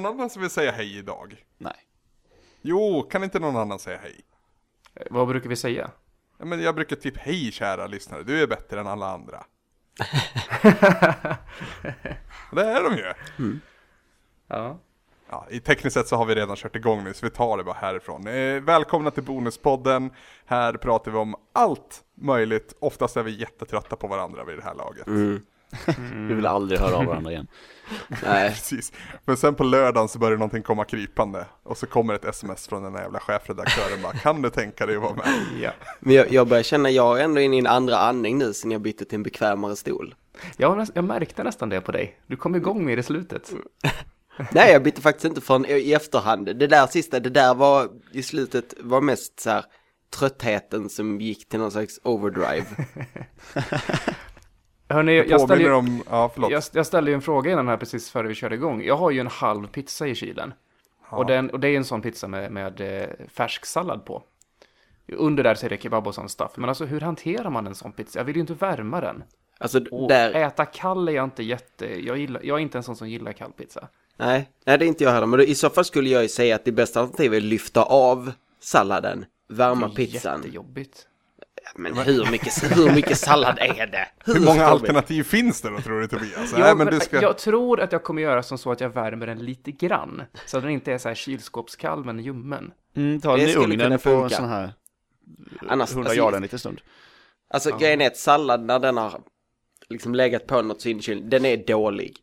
någon annan som vill säga hej idag? Nej. Jo, kan inte någon annan säga hej? Eh, Vad brukar vi säga? Ja, men jag brukar typ hej kära lyssnare, du är bättre än alla andra. det är de ju. Ja. Ja, I tekniskt sett så har vi redan kört igång nu så vi tar det bara härifrån. Eh, välkomna till Bonuspodden. Här pratar vi om allt möjligt. Oftast är vi jättetrötta på varandra vid det här laget. Vi vill aldrig höra av varandra igen. Nej, Precis. Men sen på lördagen så börjar någonting komma krypande. Och så kommer ett sms från den där jävla chefredaktören bara Kan du tänka dig att vara med? ja. men jag, jag börjar känna, jag är ändå inne i en andra andning nu sen jag bytte till en bekvämare stol. Jag, jag märkte nästan det på dig. Du kom igång med det i slutet. Nej, jag bytte faktiskt inte förrän i efterhand. Det där sista, det där var i slutet var mest så här tröttheten som gick till någon slags overdrive. Hörrni, Jag ställde, ju, om, ja förlåt. jag, jag ställde ju en fråga innan här precis före vi körde igång. Jag har ju en halv pizza i kylen. Och, den, och det är en sån pizza med, med eh, färsk sallad på. Under där så är det kebab och sån stuff. Men alltså hur hanterar man en sån pizza? Jag vill ju inte värma den. Alltså Och där, äta kall är jag inte jätte... Jag, gillar, jag är inte en sån som gillar kall pizza. nej, nej det är inte jag heller. Men i så fall skulle jag ju säga att det bästa alternativet är att lyfta av salladen, värma Det är pizzan. Jättejobbigt. Men hur mycket, hur mycket sallad är det? Hur många ska vi- alternativ finns det då tror du Tobias? Jag, Nej men du ska... jag tror att jag kommer göra som så att jag värmer den lite grann. Så att den inte är så här kylskåpskall men ljummen. Mm, ta den i ugnen på en sån här Annars, 100 alltså, grader en liten stund. Alltså grejen är att sallad när den har liksom legat på något så in i kylen, den är dålig.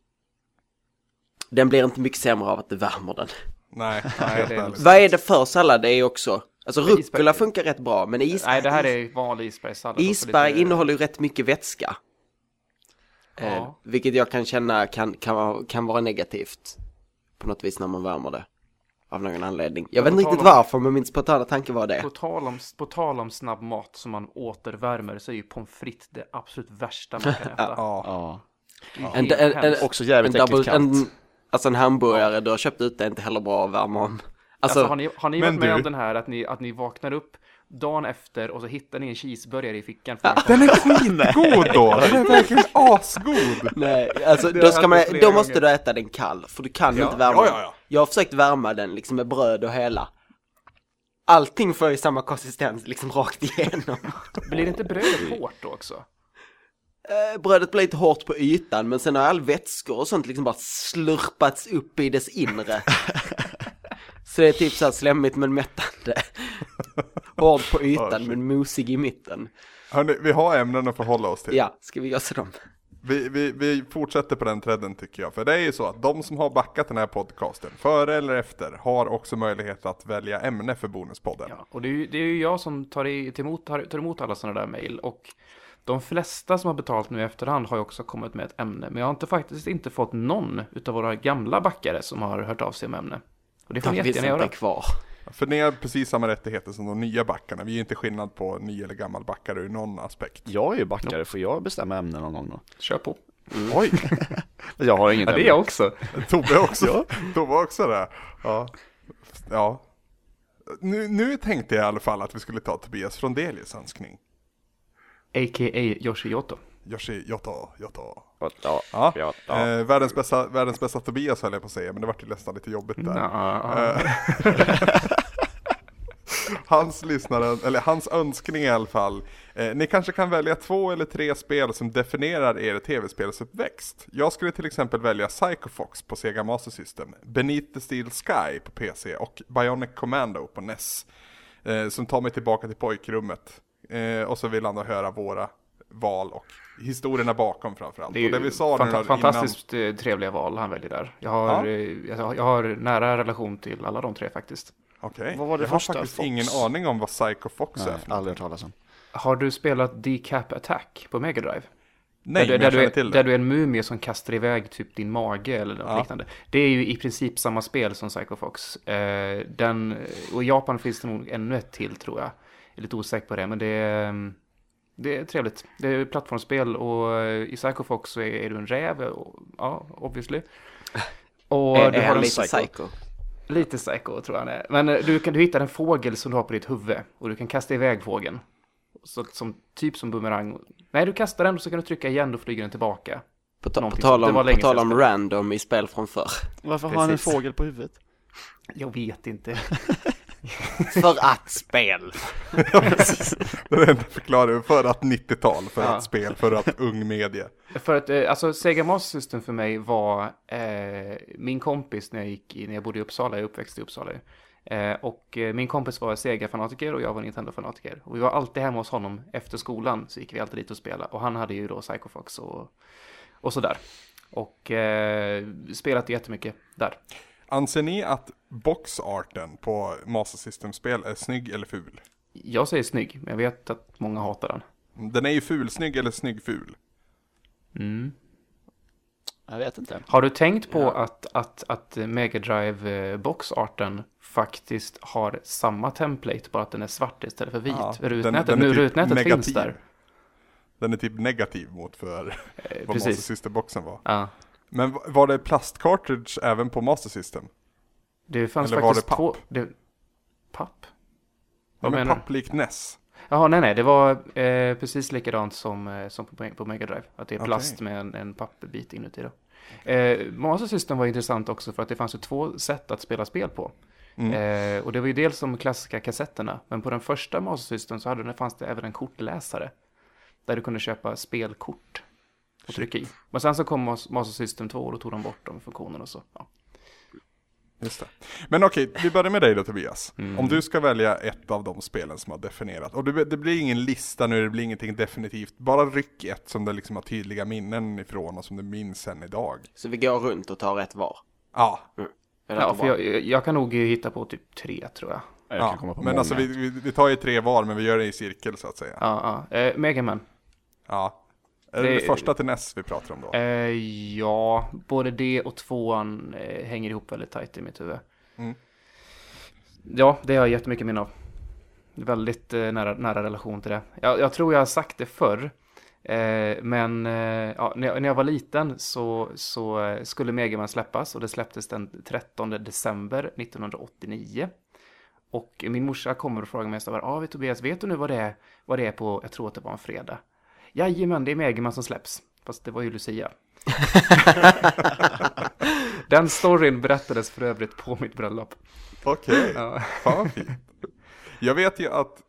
Den blir inte mycket sämre av att du värmer den. Nej, Nej. Vad är det för sallad? Det är också, alltså Isberg- rucola funkar rätt bra, men is, Nej, det här är vanlig isbergssallad. isberg lite- innehåller ju rätt mycket vätska. Eh, Ja. vilket jag kan känna kan, kan, vara, kan vara negativt på något vis när man värmer det. Av någon anledning. Jag vet inte riktigt om- varför, men min spontana tanke var det. På tal, om, på tal om snabb mat som man återvärmer så är ju pommes frites det absolut värsta man kan äta. Ja, Ja. Det är En, en, en. Också jävligt en, äckligt kallt. en, alltså en hamburgare du har köpt ut är inte heller bra att värma om. Alltså, Alltså, har ni, har ni men varit med du- om den här att ni, att ni vaknar upp dagen efter och så hittar ni en cheeseburgare i fickan? För Den är skitgod då! Den är verkligen asgod! nej, alltså Det då, ska man, då måste du äta den kall, för du kan Ja, inte värma ja, den. ja, ja. Jag har försökt värma den liksom med bröd och hela. Allting får ju samma konsistens liksom rakt igenom. Blir inte brödet hårt då också? Eh, Brödet blir lite hårt på ytan men sen har all vätskor och sånt liksom bara slurpats upp i dess inre. Så det är typ så här slemmigt men mättande. Hård på ytan men mosig i mitten. Hörni, vi har ämnen att förhålla oss till. Ja, ska vi göra så dem? Vi, vi, vi fortsätter på den tredden tycker jag. För det är ju så att de som har backat den här podcasten, före eller efter, har också möjlighet att välja ämne för Bonuspodden. Ja, och det är ju, det är ju jag som tar, i, till emot, tar, tar emot alla sådana där mejl. Och de flesta som har betalt nu i efterhand har ju också kommit med ett ämne. Men jag har inte, faktiskt inte fått någon utav våra gamla backare som har hört av sig med ämne. Och det får ni jättegärna inte göra. kvar. För ni har precis samma rättigheter som de nya backarna. Vi är inte skillnad på ny eller gammal backare ur någon aspekt. Jag är ju backare, får jag bestämma ämne någon gång då? Kör på. Oj, Jag har inget Ja, det är ämne. jag också. Tobbe också. Tobbe också det. Ja. ja. Nu, nu tänkte jag i alla fall att vi skulle ta Tobias Frondelius önskning. A.k.a. Yoshioto. Yoshi, Yoto, Yoto. Ja, Ja, ja. Eh, världens, bästa, världens bästa Tobias höll jag på att säga, men det vart ju nästan lite jobbigt där. Nja, Hans lyssnare, eller hans önskning i alla fall. Eh, ni kanske kan välja två eller tre spel som definierar er tv-spelsuppväxt. Jag skulle till exempel välja Psycho Fox på Sega Master System, Beneath the Steel Sky på PC och Bionic Commando på NES. Eh, som tar mig tillbaka till pojkrummet. Eh, och så vill han då höra våra val och historierna bakom framförallt. Det är och det vi sa då fantastiskt eh, trevliga val han väljer där. Jag har, Ja. eh, jag, har- jag har nära relation till alla de tre faktiskt. innan. Okej, Vad var det jag har faktiskt Fox? ingen aning om vad Psycho Fox är Nej, för något. aldrig hört talas om. Har du spelat Decap Attack på Mega Drive? Nej, där, men du- jag där, känner du, till är, det. där du är en mumie som kastar iväg typ din mage eller något Ja. liknande. Det är ju i princip samma spel som Psycho Fox. Eh, den, och i Japan finns det nog ännu ett till tror jag. Jag är lite osäker på det, men det är, mm, det är trevligt. Det är ett plattformsspel och eh, i Psycho Fox så är, är du en räv, och, ja, obviously. Och Är, du är har en lite psycho? psycho? Lite psycho tror jag han är. Men eh, du, kan, du hittar en fågel som du har på ditt huvud och du kan kasta iväg fågeln. Så, som, typ som bumerang. Nej, du kastar den och så kan du trycka igen och flyger den tillbaka. På, ta, på tal om, på tal om random i spel från förr. Varför har han en Precis. fågel på huvudet? Jag vet inte. För att spel. Ja, precis. Det är den enda förklaringen för att 90-tal, för att spel, för att ung media. För att, eh, alltså Sega Master System för mig var eh, min kompis när jag gick i, när jag bodde i Uppsala, jag är uppväxt i Uppsala. Eh, och eh, min kompis var Sega-fanatiker och jag var Nintendo-fanatiker. Och vi var alltid hemma hos honom efter skolan, så gick vi alltid dit och spelade. Och han hade ju då Psycho Fox och, och sådär. Och eh, spelat jättemycket där. Anser ni att boxarten på Master System-spel är snygg eller ful? Jag säger snygg, men jag vet att många hatar den. Den är ju fulsnygg eller snygg-ful. Mm. Jag vet inte. Har du tänkt på att, att, att Mega Drive eh, boxarten faktiskt har samma template, bara att den är svart istället för vit? Ja, den- rutnätet, den är nu typ rutnätet finns negativ. där. Den är typ negativ mot för Eh, vad Master. System-boxen var. Ja. Men var det plastcartridge även på Master System? Det fanns Eller var faktiskt det papp? Det... Papp? Ja, Vad men menar papp likt NES. Jaha, nej, nej, det var eh, precis likadant som, eh, som på, på Mega Drive. Att det är plast med en, en pappbit inuti då. Eh, Master System var intressant också för att det fanns ju två sätt att spela spel på. Mm. Eh, och det var ju dels de klassiska kassetterna, men på den första Master System så hade det, fanns det även en kortläsare. Där du kunde köpa spelkort och trycka i. Men sen så kom Mas- Master System 2 och då tog de bort de funktionerna och så. Ja. Just det. Men okej, vi börjar med dig då Tobias. Mm. Om du ska välja ett av de spelen som har definierat. Och det, det blir ingen lista nu, det blir ingenting definitivt. Bara ryck ett som du liksom har tydliga minnen ifrån och som du minns än idag. Så vi går runt och tar ett var. Ja, det Ja, för jag, jag kan nog hitta på typ tre tror jag. Jag ja. på men många. alltså vi, vi, vi tar ju tre var, men vi gör det i cirkel så att säga. Ja, ja. Eh, Mega Man. Ja. Är det, Det- första till NES vi pratar om då? Eh, ja, både det och tvåan eh, hänger ihop väldigt tajt i mitt huvud. Mm. Ja, det har jag jättemycket minne av. Väldigt eh, nära, nära relation till det. Jag, jag tror jag har sagt det förr. Eh, men eh, ja, när, jag, när jag var liten så, så eh, skulle Mega Man släppas och det släpptes den 13 december 1989. Och min morsa kommer och frågar mig här, ah, Tobias, vet du nu vad det är, vad det är på, jag tror att det var en fredag. Jajamän, det är Mega Man som släpps. Fast det var ju Lucia. Den storyn berättades för övrigt på mitt bröllop. Okej, Ja. fan fint. Jag vet ju att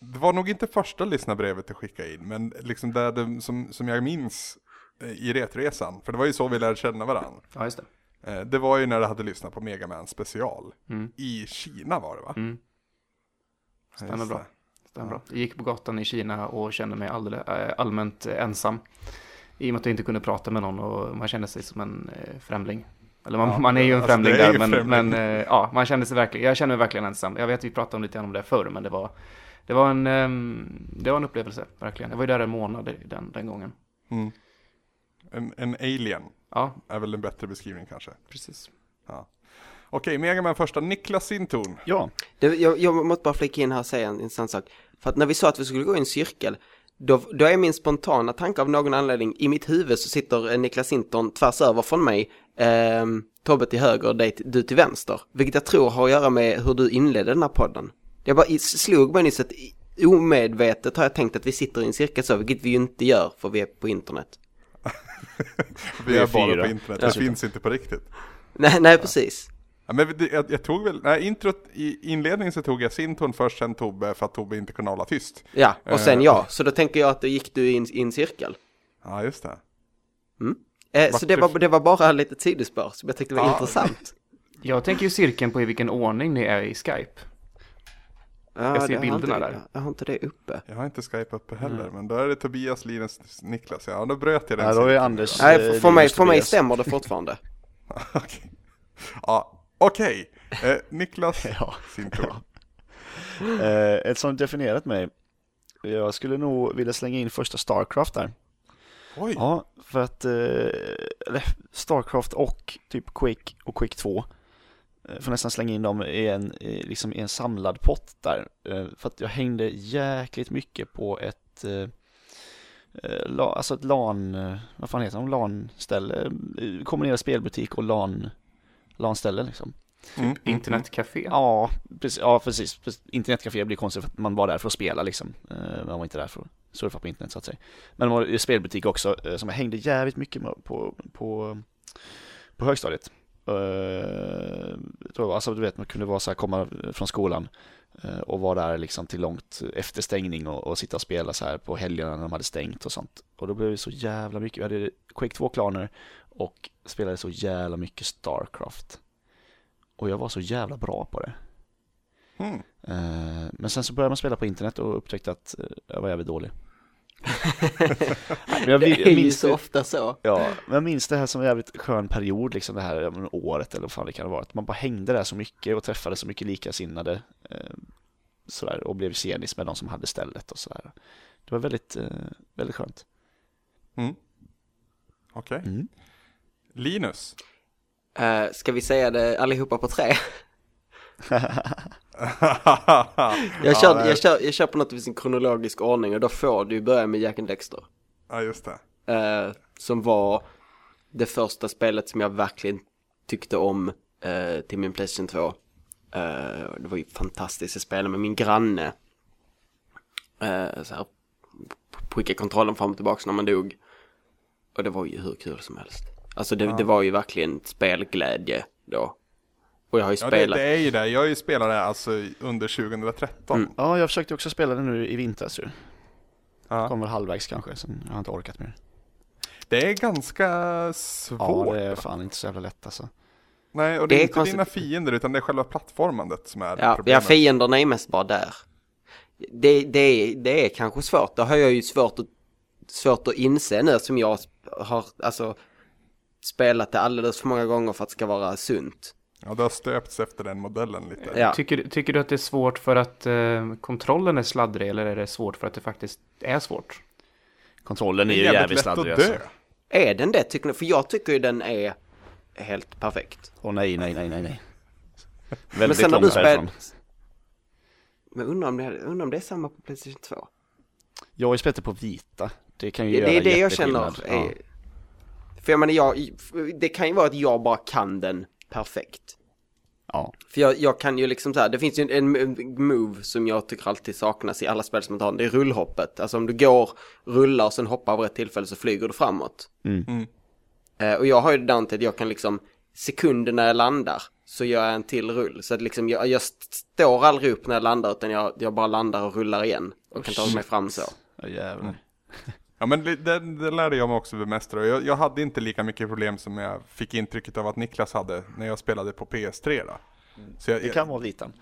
det var nog inte första lyssnarbrevet du skickade in, men liksom det, det som, som jag minns eh, i Retresan, för det var ju så vi lärde känna varandra. ja, just det. Eh, Det var ju när du hade lyssnat på Mega Man special. Mm. I Kina var det va? Mm. Stämmer bra. Stämmer. Jag gick på gatan i Kina och kände mig alldeles, äh, allmänt eh, ensam. I och med att jag inte kunde prata med någon och man kände sig som en eh, främling. Eller man, Ja, man är ju en alltså, främling där, men, främling. men eh, ja, man kände sig verkligen, jag kände mig verkligen ensam. Jag vet att vi pratade om lite om det förr, men det var, det var en, ehm, det var en upplevelse, verkligen. Jag var ju där en månad den, den gången. Mm. En, en alien Ja, är väl en bättre beskrivning kanske. precis. Okej, Mega Man första, Niklas Sintorn. Ja, Det, jag, jag måste bara flika in här och säga en intressant sak. För att när vi sa att vi skulle gå i en cirkel, då, då är min spontana tanke av någon anledning, i mitt huvud så sitter eh, Niklas Sinton tvärs över från mig, eh, Tobbe till höger, till- du till vänster. Vilket jag tror har att göra med hur du inledde den här podden. Jag bara slog mig nyss att omedvetet har jag tänkt att vi sitter i en cirkel så, vilket vi ju inte gör för vi är på internet. Vi är bara på internet, Ja. det finns inte på riktigt. Nej, nej precis. Ja, men jag, jag tog väl, nej, introt, i inledningen så tog jag Sintorn först, sen Tobbe, för att Tobbe inte kunde hålla tyst. Ja, och sen Eh, jag. Så då tänker jag att då gick du i en, i en cirkel. Ja, just det. Eh, Vart så det var, det var bara lite ett sidospår som jag tyckte var Ja. intressant. Jag tänker ju cirkeln på i vilken ordning ni är i Skype. Ja, Jag ser bilderna inte, där. Jag har inte det uppe. Jag har inte Skype uppe heller, men då är det Tobias, Linus, Niklas. Ja, då bröt jag den ja då är. Anders... Nej, eh, för, för, mig, för mig stämmer det fortfarande. Okej. Ja, okej. Eh, Niklas, Ja. sin tur. Eh, ett som definierat mig. Jag skulle nog vilja slänga in första Starcraft där. Oj, Ja, för att eh, Starcraft och typ Quake och Quake 2 eh, får nästan slänga in dem i en, i, liksom i en samlad pott där. Eh, för att jag hängde jäkligt mycket på ett eh, alltså ett LAN, vad fan heter det, LAN-ställe, kombinerad spelbutik och LAN, LAN-ställe liksom. Mm, mm, Internetcafé. Ja, precis, ja, precis. Internetcafé blir konstigt för att man var där för att spela liksom. Eh, Man var inte där för att surfa på internet så att säga. Men det var en spelbutik också eh, som jag hängde jävligt mycket med på, på, på högstadiet. Uh, då, alltså du vet, man kunde vara så här, komma från skolan och vara där liksom till långt efter stängning och, och, sitta och spela så här på helgerna när de hade stängt och sånt. Och då blev det så jävla mycket, vi hade Quake 2-klaner och spelade så jävla mycket Starcraft. Och jag var så jävla bra på det. Mm. Men sen så började man spela på internet och upptäckte att jag var jävligt dålig. jag, det är ju så det, ofta så. Ja, men jag minns det här som en jävligt skön period, liksom det här året eller vad fan det kan ha varit. Man bara hängde där så mycket och träffade så mycket likasinnade eh, sådär, och blev senis med de som hade stället och sådär. Det var väldigt, eh, väldigt skönt. Mm. Okej. Okay. Mm. Linus? Uh, ska vi säga det allihopa på tre? jag, kör, ja, jag, kör, jag kör på något vis en kronologisk ordning och då får du börja med Jack and Dexter. Ja, just det. Eh, som var det första spelet som jag verkligen tyckte om eh, till min Playstation 2. Eh, det var ju fantastiskt att spela med min granne. Eh, så här, skicka kontrollen fram och tillbaka när man dog. Och det var ju hur kul som helst. Alltså det, ja. det var ju verkligen spelglädje då. Och jag har ju ja, spelat. Det, det är ju det. Jag har ju spelat det alltså under 2013. Mm. Ja, jag försökte också spela det nu i vintras ju. Ja. Kom väl halvvägs kanske, sen jag har inte orkat mer. Det är ganska svårt. Ja, det är fan inte så jävla lätt alltså. Nej, och det, det är inte konstigt. dina fiender utan det är själva plattformandet som är ja, problemet. Ja, fienderna är mest bara där. Det, det, det är kanske svårt. Det har jag ju svårt att, svårt att inse nu som jag har alltså spelat det alldeles för många gånger för att det ska vara sunt. Ja, det har stöpts efter den modellen lite. Ja. Tycker, tycker du att det är svårt för att eh, kontrollen är sladdrig eller är det svårt för att det faktiskt är svårt? Kontrollen är, är ju jävligt sladdrig alltså. Är den det tycker ni? För jag tycker ju den är helt perfekt. Åh oh, nej, nej, nej, nej, nej. Väldigt Men du spelat... Men undrar om, det, undrar om det är samma på Playstation 2? Jag har ju spelat det på vita. Det kan ju det, göra Det är det jag känner. Är... Ja. För jag menar, jag, det kan ju vara att jag bara kan den perfekt. Ja. För jag, jag kan ju liksom så här, det finns ju en, en move som jag tycker alltid saknas i alla spel som man tar, det är rullhoppet. Alltså om du går, rullar och sen hoppar vid ett tillfälle så flyger du framåt. Mm. Mm. Eh, och jag har ju det där att jag kan liksom, sekunder när jag landar så gör jag en till rull. Så att liksom jag, jag står aldrig upp när jag landar utan jag, jag bara landar och rullar igen. Och oh, kan ta mig fram så. Ja jävlar. Mm. Ja men det, det, lärde jag mig också bemästra. Jag, jag hade inte lika mycket problem som jag fick intrycket av att Niklas hade när jag spelade på PS3 då. Så jag, det kan vara vitan.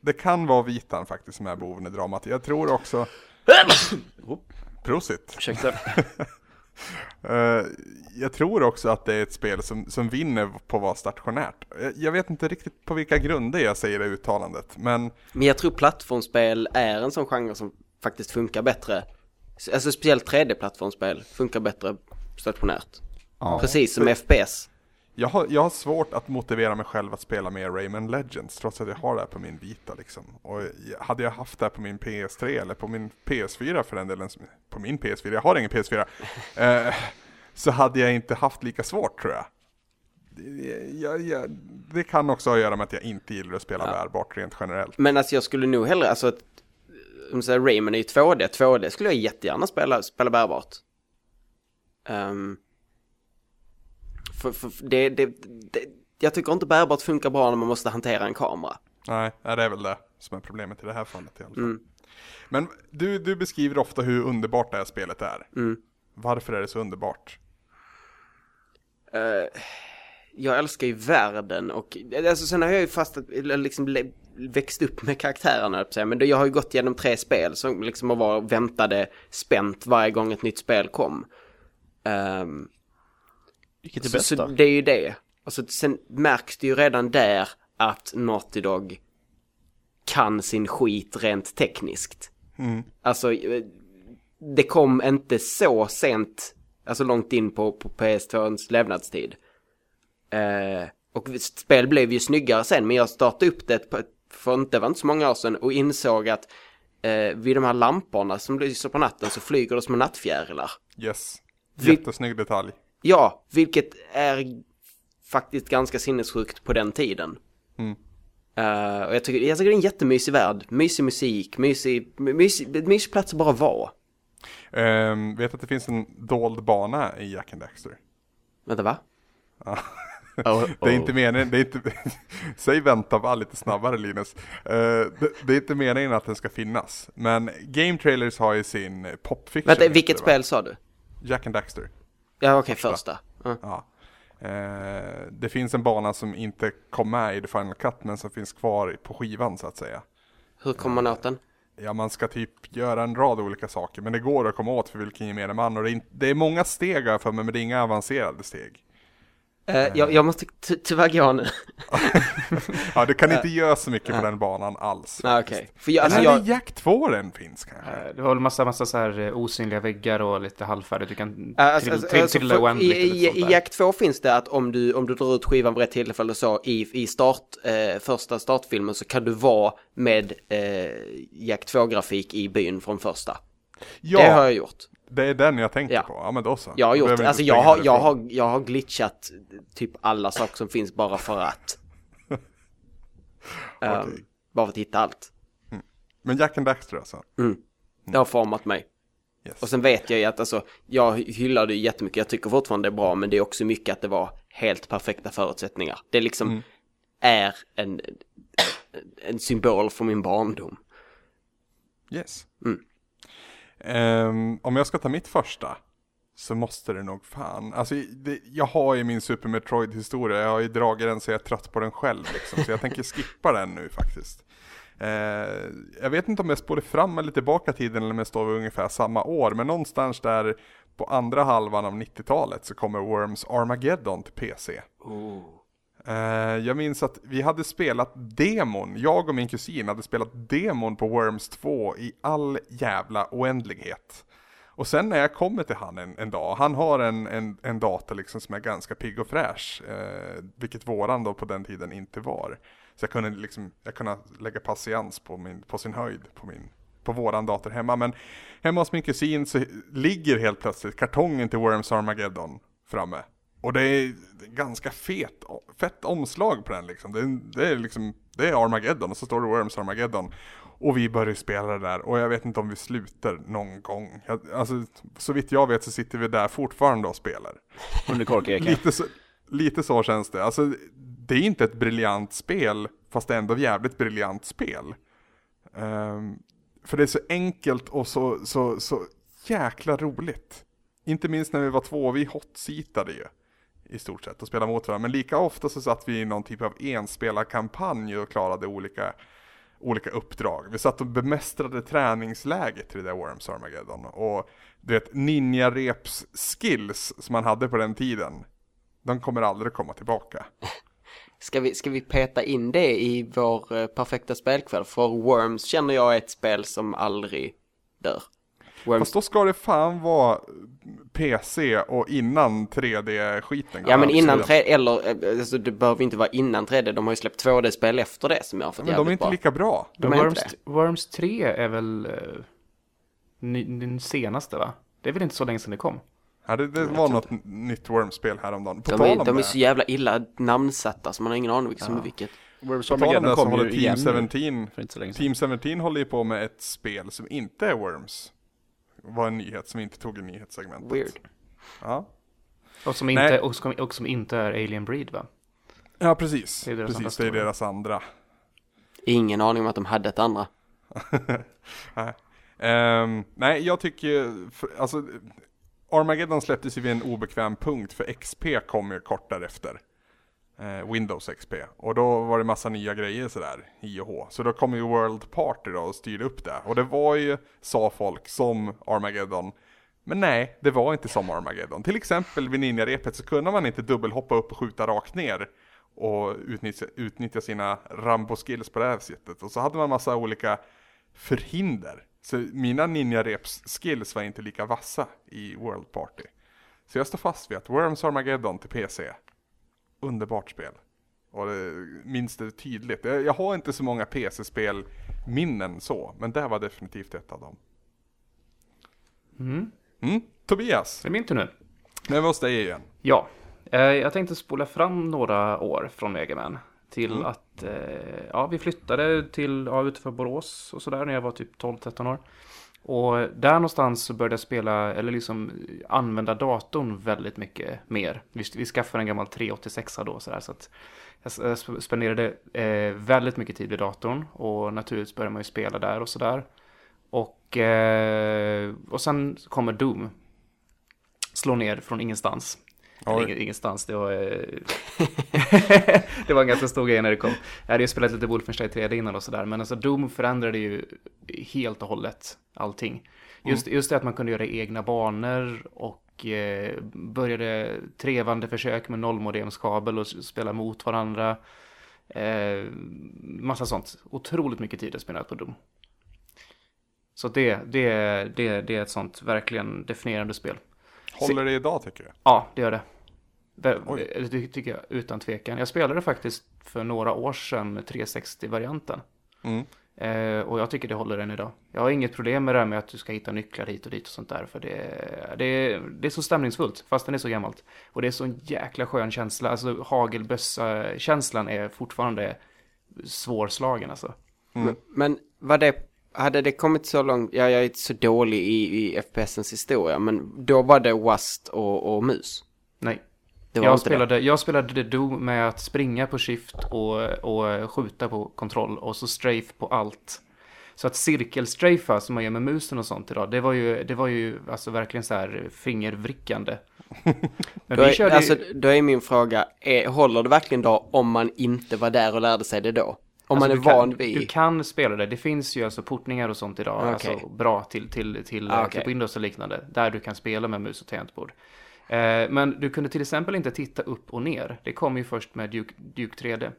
Det kan vara vitan faktiskt som är boven i dramat. Jag tror också... Prosit! Ursäkta. uh, jag tror också att det är ett spel som, som vinner på att vara stationärt. Jag, jag vet inte riktigt på vilka grunder jag säger det uttalandet, men... Men jag tror plattformsspel är en sån genre som faktiskt funkar bättre Alltså speciellt 3D-plattformsspel funkar bättre stationärt. Ja. Precis som FPS. Jag har, jag har svårt att motivera mig själv att spela mer Rayman Legends trots att jag har det här på min Vita liksom. Och hade jag haft det här på min PS3 eller på min PS4 för den delen, på min PS4, jag har ingen PS4, eh, så hade jag inte haft lika svårt tror jag. Jag, jag, det kan också ha att göra med att jag inte gillar att spela ja. bärbart rent generellt. Men alltså jag skulle nog hellre, alltså om säger Rayman är ju 2D, 2D skulle jag jättegärna spela, spela bärbart. Um, för, för det, det, det, jag tycker inte bärbart funkar bra när man måste hantera en kamera. Nej, det är väl det som är problemet i det här fallet i alla fall. Mm. Men du, du beskriver ofta hur underbart det här spelet är. Mm. Varför är det så underbart? Uh, jag älskar ju världen och alltså sen har jag ju fast liksom växt upp med karaktärerna, men jag har ju gått igenom tre spel som liksom var väntade spänt varje gång ett nytt spel kom. Um, Vilket är bäst så, så det är ju det. Alltså, sen märks det ju redan där att Naughty Dog kan sin skit rent tekniskt. Mm. Alltså, det kom inte så sent, alltså långt in på, på PS2s levnadstid. Uh, och spel blev ju snyggare sen, men jag startade upp det på ett för inte, var inte så många år sedan och insåg att eh, vid de här lamporna som lyser på natten så flyger det små nattfjärilar. Yes, jättesnygg detalj. Ja, vilket är faktiskt ganska sinnessjukt på den tiden. Mm. Uh, och jag tycker, jag tycker det är en jättemysig värld, mysig musik, mysig, mysig, mysig plats att bara vara. Ehm, vet att det finns en dold bana i Jack and Daxter? Vänta va? Oh, Det är inte meningen, det är inte, säg vänta bara lite snabbare Linus. Eh, det, det är inte meningen att den ska finnas. Men Game Trailers har ju sin popfiction. Vänta, vilket det, spel sa du? Jack and Daxter. Ja okej, första. Ja. Ja. Eh, det finns en bana som inte kom med i The Final Cut men som finns kvar på skivan så att säga. Hur kommer man åt den? Ja, man ska typ göra en rad olika saker, men det går att komma åt för vilken gemene man och det är, det är många steg för mig, men det är inga avancerade steg. Eh, jag, jag måste ty- tyvärr gå nu. Ja, du kan inte göra så mycket på den banan alls. Okej. För jag, alltså Eller jag, Jack 2 den finns kanske? Eh, Det var väl massa, massa så här eh, osynliga väggar och lite halvfärdigt. Du kan Ja, Alltså, trill- alltså, trill- alltså, trilla för, oändligt i, i, I. Jack 2 finns det att om du, om du drar ut skivan vid rätt tillfälle så i, i start, eh, första startfilmen så kan du vara med eh, Jack 2-grafik i byn från första. Ja, Det har jag gjort. Det är den jag tänkte Ja. på. Ja, men då så. Jag har gjort, alltså jag har, jag, har, jag har glitchat typ alla saker som finns bara för att. Ehm, Okej. Bara för att hitta allt. Men Jack and Daxter alltså? Det har format mig. Yes. Och sen vet jag ju att alltså, jag hyllar det jättemycket, jag tycker fortfarande det är bra, men det är också mycket att det var helt perfekta förutsättningar. Det liksom Mm. är en, en symbol för min barndom. Yes. Mm. Um, om jag ska ta mitt första så måste det nog fan, alltså det, jag har ju min Super Metroid historia, jag har ju dragit den så jag är trött på den själv liksom, så jag tänker skippa den nu faktiskt. Uh, jag vet inte om jag spårar fram eller tillbaka tiden eller om jag står vid ungefär samma år, men någonstans där på andra halvan av 90-talet så kommer Worms Armageddon till PC. Eh, Eh, jag minns att vi hade spelat demon, jag och min kusin hade spelat demon på Worms 2 i all jävla oändlighet. Och sen när jag kommer till han en, en dag, han har en, en, en dator liksom som är ganska pigg och fräsch, eh, vilket våran då på den tiden inte var. Så jag kunde liksom, jag kunde lägga patiens på, min, på sin höjd på, min, på våran dator hemma. Men hemma hos min kusin så ligger helt plötsligt kartongen till Worms Armageddon framme. Och det är ganska fet, fett omslag på den liksom. Det är, det är liksom, det är Armageddon och så står det Worms Armageddon. Och vi börjar spela det där och jag vet inte om vi slutar någon gång. Jag, alltså, så vitt jag vet så sitter vi där fortfarande och spelar. Under korkeken. Lite så, lite så känns det. Alltså, det är inte ett briljant spel, fast det är ändå jävligt briljant spel. Ehm, för det är så enkelt och så, så, så jäkla roligt. Inte minst när vi var två, vi hotseatade ju i stort sett och spelade mot varandra. Men lika ofta så satt vi i någon typ av enspelarkampanj och klarade olika, olika uppdrag. Vi satt och bemästrade träningsläget till det där Worms Armageddon. Och du vet, ninja-reps skills som man hade på den tiden, de kommer aldrig komma tillbaka. Ska vi, ska vi peta in det i vår eh, perfekta spelkväll? För Worms känner jag är ett spel som aldrig dör. Worms, Fast då ska det fan vara PC och innan 3D-skiten. ja men innan absolut. 3D, eller eh, alltså, det behöver inte vara innan 3D, de har ju släppt 2D-spel efter det som jag har fått Men de är inte bra. lika bra. De är Worms, inte Worms 3 är väl ny, den senaste va? Det är väl inte så länge sedan det kom? Ja, det, det var något nytt Worms-spel häromdagen. På De tal är, om de är det, så jävla illa namnsatta så man har ingen aning vilket som är vilket. Worms på tal om Armageddon det så kom håller ju Team igen nu 17, för inte så länge sedan. Team 17 håller ju på med ett spel som inte är Worms. Var en nyhet som inte tog i nyhetssegmentet. Weird. Ja. Och som Nej. inte, och som, och som inte är Alien Breed va? ja, precis. Det är deras andra precis, det är deras andra. Ingen aning om att de hade ett andra. Nej. Ehm, nej, jag tycker alltså Armageddon släpptes ju vid en obekväm punkt för XP kom ju kort därefter. Eh, Windows XP. Och då var det massa nya grejer sådär, I och H. Så då kom ju World Party då och styrde upp det. Och det var ju, sa folk, som Armageddon. Men nej, det var inte som Armageddon. Till exempel vid Ninja-repet så kunde man inte dubbelhoppa upp och skjuta rakt ner. Och utnyttja, utnyttja sina Rambo-skills på det här sättet. Och så hade man massa olika förhinder. Så mina ninja-reps-skills var inte lika vassa i World Party. Så jag står fast vid att Worms Armageddon till PC, underbart spel. Och det, minns det tydligt. Jag, jag har inte så många PC-spel minnen så, men det var definitivt ett av dem. Mm. Mm, Tobias, Det är min tur nu. nu är vi hos dig igen. Ja, eh, jag tänkte spola fram några år från Megaman. Till Mm. att, eh, ja vi flyttade till, ja utanför Borås och sådär när jag var typ 12-13 år. Och där någonstans så började jag spela, eller liksom använda datorn väldigt mycket mer. Vi, vi skaffade en gammal 386 då sådär så att jag eh, spenderade eh, väldigt mycket tid vid datorn och naturligtvis började man ju spela där och sådär. Och, eh, och sen kommer Doom. Slå ner från ingenstans. Eller ingenstans, det var... eh, det var en ganska stor grej när det kom. Jag hade ju spelat lite Wolfenstein 3D innan och sådär, men alltså Doom förändrade ju helt och hållet allting. Just, just det att man kunde göra egna banor och eh, började trevande försök med nollmodemskabel och spela mot varandra. Eh, massa sånt. Otroligt mycket tid jag spelat på Doom. Så det, det, det, det är ett sånt verkligen definierande spel. Håller det idag tycker du? Ja, det gör det. Det ty- tycker jag utan tvekan. Jag spelade faktiskt för några år sedan 360-varianten. Mm. Eh, och jag tycker det håller än idag. Jag har inget problem med det här med att du ska hitta nycklar hit och dit och sånt där. För det, det, det är så stämningsfullt, fast den är så gammalt. Och det är så en jäkla skön känsla. Alltså hagelbössa-känslan är fortfarande svårslagen alltså. Mm. Men var det, hade det kommit så långt, ja jag är inte så dålig i, i FPSens historia, men då var det WAST och, och mus? Nej. Det Jag spelade, jag spelade The Doom med att springa på shift och, och skjuta på kontroll och så strafe på allt. Så att cirkelstrafa som man gör med musen och sånt idag, det var ju, det var ju alltså verkligen så här fingervrickande. Men Då är, körde alltså, då är min fråga, är, håller det verkligen då om man inte var där och lärde sig det då? Om alltså, man är kan, van vid... Du kan spela det, det finns ju alltså portningar och sånt idag, Okej. alltså bra till, till, till, Ah, eh, okej. till Windows och liknande, där du kan spela med mus och tangentbord. Eh, men du kunde till exempel inte titta upp och ner, det kom ju först med Duke, Duke 3D.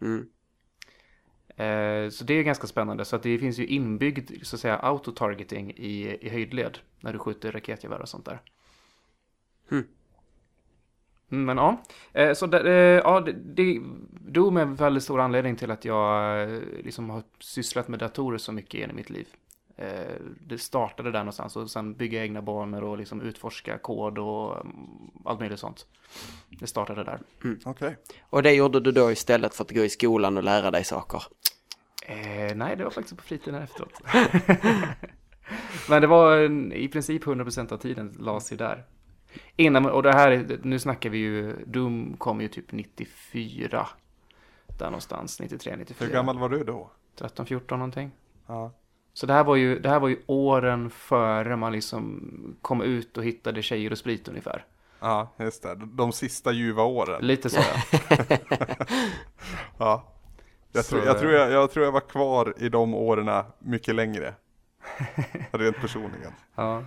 Mm. Eh, Så det är ganska spännande. Så att det finns ju inbyggd så att säga autotargeting i, i höjdled när du skjuter raketgevär och sånt där. Mm, Men ja, Eh, så det, eh, ja, det, det Doom är en väldigt stor anledning till att jag eh, liksom har sysslat med datorer så mycket i mitt liv. Det startade där någonstans och sen bygga egna banor och liksom utforska kod och mm, allt möjligt sånt. Det startade där. Okej. Och det gjorde du då istället för att gå i skolan och lära dig saker? Eh, nej, det var faktiskt på fritiden efteråt. Men det var en, i princip 100% av tiden lades ju där. Innan, och det här, är- nu snackar vi ju, Doom kom ju typ 94. Där någonstans, 93, 94. Hur gammal var du då? 13, 14 någonting. Ja. Så det här var ju, det här var ju åren före man liksom kom ut och hittade tjejer och sprit ungefär. Ja, just det. De sista ljuva åren. Lite så ja. Ja. Jag, Så, tror, jag, eh, tror jag, jag tror jag var kvar i de åren mycket längre. Rent personligen. ja.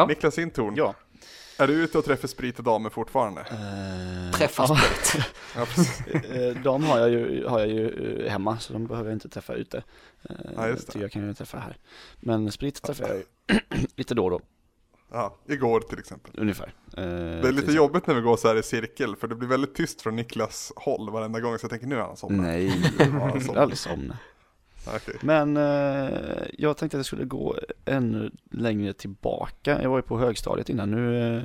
Ja. Niklas Intorn, Ja. är du ute och träffar sprit och damer fortfarande? Eh, Träffa ja. sprit. Ja, precis. Eh, De har jag ju, har jag ju eh, hemma så de behöver jag inte träffa ute. Eh, Ja, just det. Jag kan ju träffa här. Men sprit träffar jag ju lite då och då, ja, igår till exempel. ungefär. Det är lite jobbigt när vi går så här i cirkel, för det blir väldigt tyst från Niklas håll varenda gång, så jag tänker nu är han somnat. Nej, Ja, jag somnat. vill aldrig somna. Okej. Men eh, jag tänkte att jag skulle gå ännu längre tillbaka. Jag var ju på högstadiet innan. Nu eh,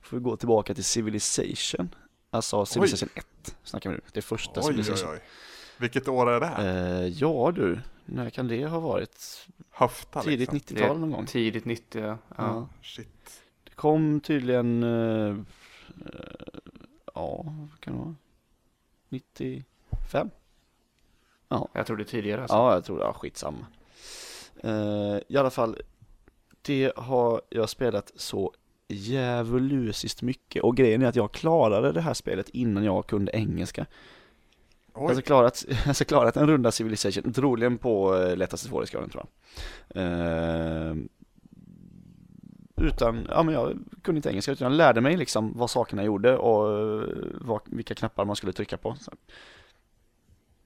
får vi gå tillbaka till Civilization. Alltså Civilization 1 snackar vi nu. Det första Oj, oj, Civilization. oj. Vilket år är det här? Eh, ja du, när kan det ha varit? Höfta Tidigt liksom. 90-tal någon gång. Tidigt 90, ja. Ja. ja. Shit. Det kom tydligen, eh, eh, ja, vad kan det vara? 95? Jag tror det är tidigare alltså. Ja, jag tror det. Ja, skitsamma. Uh, I alla fall, det har jag spelat så djävulusiskt mycket och grejen är att jag klarade det här spelet innan jag kunde engelska. Oj, Alltså klarat, alltså klarat en runda Civilization, troligen på uh, lättaste svårighetsgraden tror jag. Eh, utan, ja men jag kunde inte engelska utan jag lärde mig liksom vad sakerna gjorde och eh, vad, vilka knappar man skulle trycka på. Så,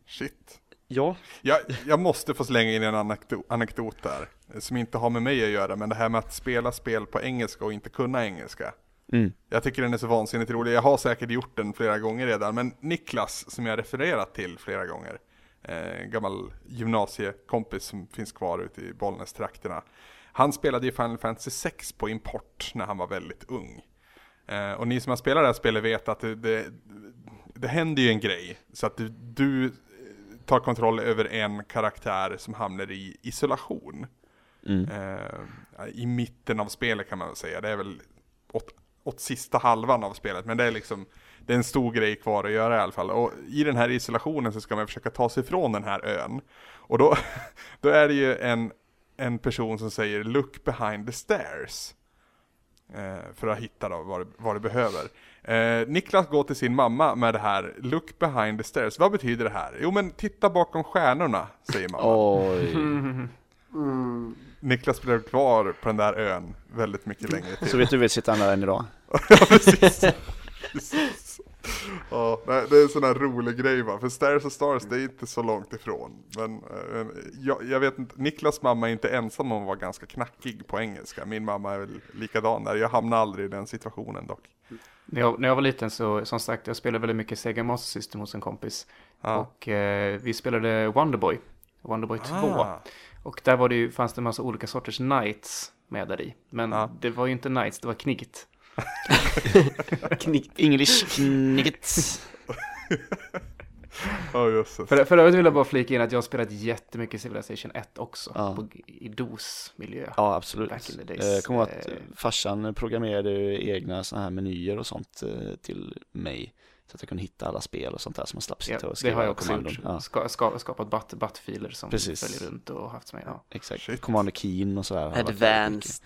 shit. Ja, Jag, jag måste få slänga in en anekdot, anekdot där, som inte har med mig att göra, men det här med att spela spel på engelska och inte kunna engelska. mm. Jag tycker den är så vansinnigt rolig, jag har säkert gjort den flera gånger redan, men Niklas, som jag refererat till flera gånger, eh, gammal gymnasiekompis som finns kvar ute i Bollnäs-trakterna, han spelade ju Final Fantasy 6 på import när han var väldigt ung. Eh, och ni som har spelat det här spelet vet att det, det, det händer ju en grej, så att du, du tar kontroll över en karaktär som hamnar i isolation. Mm. Eh, I mitten av spelet kan man väl säga. Det är väl åt, åt sista halvan av spelet. Men det är liksom det är en stor grej kvar att göra i alla fall. Och i den här isolationen så ska man försöka ta sig från den här ön. Och då, då är det ju en, en person som säger look behind the stairs. Eh, för att hitta då vad, vad du behöver. Eh, Niklas går till sin mamma med det här look behind the stairs. Vad betyder det här? Jo men titta bakom stjärnorna, säger mamma. Oj. Niklas blev kvar på den där ön väldigt mycket längre till. Så vet du vi sitter där än idag? ja, precis. precis. Ja, det är en sån här rolig grej va, för Stairs och Stars det är inte så långt ifrån. Men eh, jag, jag vet inte, Niklas mamma är inte ensam om att vara ganska knackig på engelska. Min mamma är väl likadan där, jag hamnar aldrig i den situationen dock. När jag, när jag var liten så, som sagt, jag spelade väldigt mycket Sega Master System hos en kompis. Ja. Och eh, vi spelade Wonderboy, Wonderboy 2. Ah, Och där var det ju, fanns det en massa olika sorters knights med där i. Men Ja. det var ju inte knights, det var knigget. Knick. English knicket. Ja, jösses. För, för övrigt vill jag bara flika in att jag har spelat jättemycket Civilization 1 också. Ja. På, I DOS-miljö. Ja, absolut. Back in the Eh, days. Jag kommer ihåg att Eh. farsan programmerade egna sådana här menyer och sånt eh, till mig. Så att jag kunde hitta alla spel och sånt där som man slapp Ja, sitta och det skriva har jag också kommandon. gjort. Ja, Ska, ska, skapat bat, bat-filer som Precis. följer runt och haft med. Ja. exakt. Shit. Commander Keen och sådär. Advanced.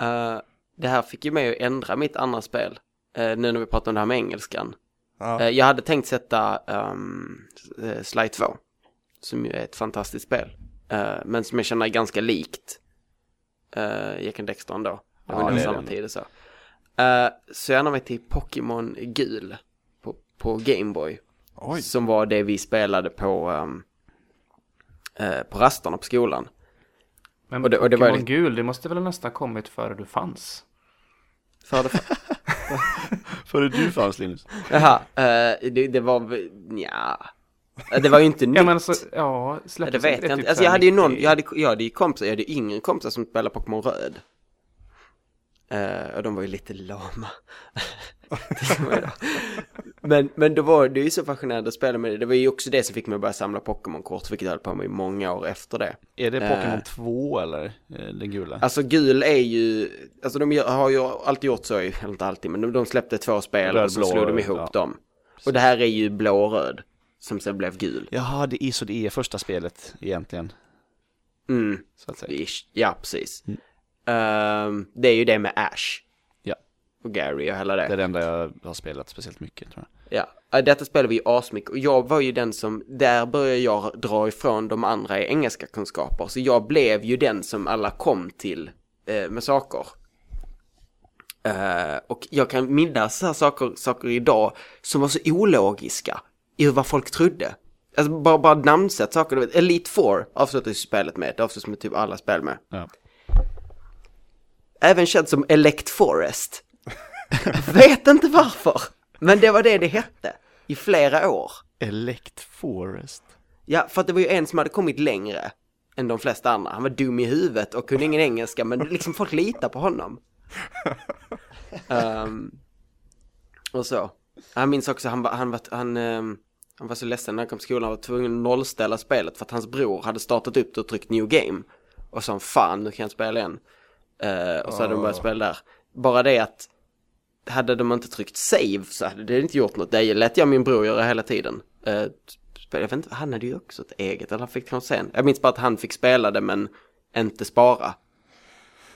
Eh, det här fick ju mig att ändra mitt andra spel. eh, nu när vi pratar om det här med engelskan. Ja. Eh, jag hade tänkt sätta um, Sly 2. Som ju är ett fantastiskt spel. Eh, men som jag känner är ganska likt uh, Jack and Dexter ändå. Det var Ja, samma det. tid och så. Uh, så jag ändrar mig till Pokémon Gul. På, på Gameboy. Som var det vi spelade på, um, eh, på rasterna på skolan. Men Och det- och det var Pokémon lite- gul, det måste väl nästan kommit före du fanns? Före du fanns Linus. Jaha, eh, det, det var, väl- nja. Eh, Det var ju inte nytt. Ja men alltså, ja, Ja, det vet jag typ inte. Alltså så jag hade ju någon, 90? jag hade, jag hade ju kompisar, jag hade ju yngre kompisar som spelade Pokémon Röd. Eh, och de var ju lite lama. Men, men då var det ju så fascinerande att spela med det. Det var ju också det som fick mig att börja samla Pokémon-kort, vilket jag höll på med i många år efter det. Är det Eh. Pokémon 2 eller eh, den gula? Alltså gul är ju, alltså de har ju alltid gjort så, eller inte alltid, men de, de släppte två spel Röd, och så blå, slog de ihop ja. dem. Och det här är ju blå-röd, som sen blev gul. Jaha, det är så det är första spelet egentligen. Mm, Så att säga. ish. ja precis. Mm. Ehm, det är ju det med Ash. Och Gary och hela Det är det. det enda jag har spelat speciellt mycket tror jag. Ja, Ja, detta spelar vi ju asmycket och jag var ju den som, där började jag dra ifrån de andra i engelska kunskaper. Så jag blev ju den som alla kom till eh, med saker. Eh, och jag kan minnas så här saker, saker idag som var så ologiska i vad folk trodde. Alltså bara, bara namnsätt saker. Vet, Elite Four avslutas ju spelet med, det avslutas med typ alla spel med. Ja. Även känd som Elect Forest. Vet inte varför, men det var det det hette i flera år. Elect Forest. Ja, för att det var ju en som hade kommit längre än de flesta andra. Han var dum i huvudet och kunde ingen engelska, men liksom folk litar på honom. Ehm, och så. Jag minns också, han var, han var, han, ehm, han var så ledsen när han kom till skolan, han var tvungen att nollställa spelet för att hans bror hade startat upp det och tryckt new game. Och sa fan, nu kan jag inte spela igen. Eh, och så hade de börjat spela där. Bara det att hade de inte tryckt save så hade det inte gjort något. Det lät jag min bror göra hela tiden. Eh, jag vet inte, han hade ju också ett eget, eller han fick kanske sen. Jag minns bara att han fick spela det men inte spara.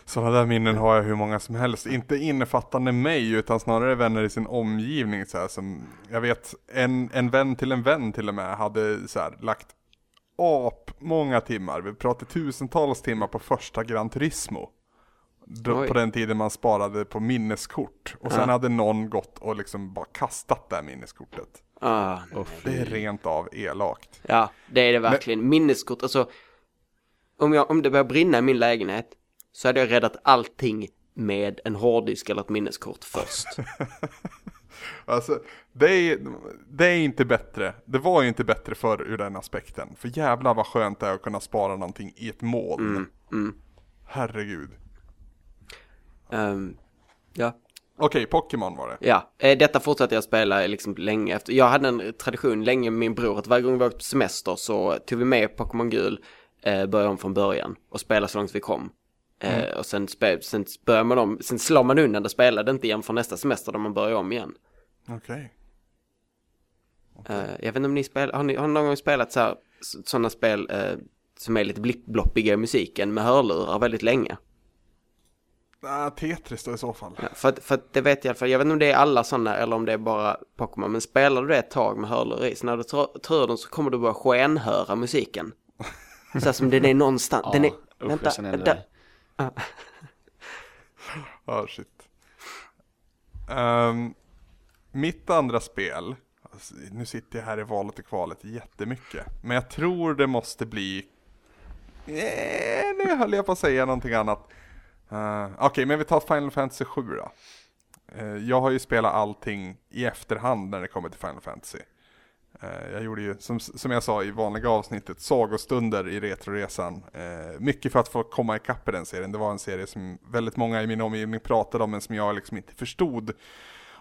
Sådana där minnen har jag hur många som helst. Inte innefattande mig utan snarare vänner i sin omgivning så här, som Jag vet en, en vän till en vän till och med hade så här, lagt ap många timmar. Vi pratade tusentals timmar på första Gran Turismo. Då, på den tiden man sparade på minneskort. Och sen Ja. hade någon gått och liksom bara kastat det här minneskortet. Ah, Det är rent av elakt. ja, det är det verkligen. Minneskort, alltså. Om, jag, om det börjar brinna i min lägenhet så hade jag räddat allting med en hårddisk eller ett minneskort först. Alltså, det är, det är inte bättre. Det var ju inte bättre förr ur den aspekten. För jävlar vad skönt det är att kunna spara någonting i ett moln. Mm, mm. Herregud. Ehm, ja, Okej, Pokémon var det. Ja, eh, detta fortsatte jag spela liksom länge efter. Jag hade en tradition länge med min bror att varje gång vi åkte på semester så tog vi med Pokémon Gul, eh, började om från början och spelade så långt vi kom. Eh, och sen, sen börjar man om, sen slår man undan det spelade inte igen för nästa semester där man börjar om igen. Okej. Eh, jag vet inte om ni spelar, har ni, har ni någon gång spelat så här, sådana spel eh, som är lite blippbloppiga i musiken med hörlurar väldigt länge? Ah, Tetris då i så fall. Ja, för, att, för att det vet jag i alla fall, jag vet inte om det är alla sådana eller om det är bara Pokémon, men spelar du det ett tag med hörlurar i, så när du tar tar den så kommer du börja skenhöra musiken. Så som den är någonstans, den är, usch, vänta, där, det. Ah, shit. Ehm, mitt andra spel, alltså, nu sitter jag här i valet och kvalet jättemycket, men jag tror det måste bli, eh, nu höll jag på att säga någonting annat. Uh, Okej, men vi tar Final Fantasy 7 då. Uh, jag har ju spelat allting i efterhand när det kommer till Final Fantasy. Uh, jag gjorde ju, som, som jag sa i vanliga avsnittet, sagostunder i Retroresan. Uh, mycket för att få komma ikapp i den serien. Det var en serie som väldigt många i min omgivning pratade om, men som jag liksom inte förstod.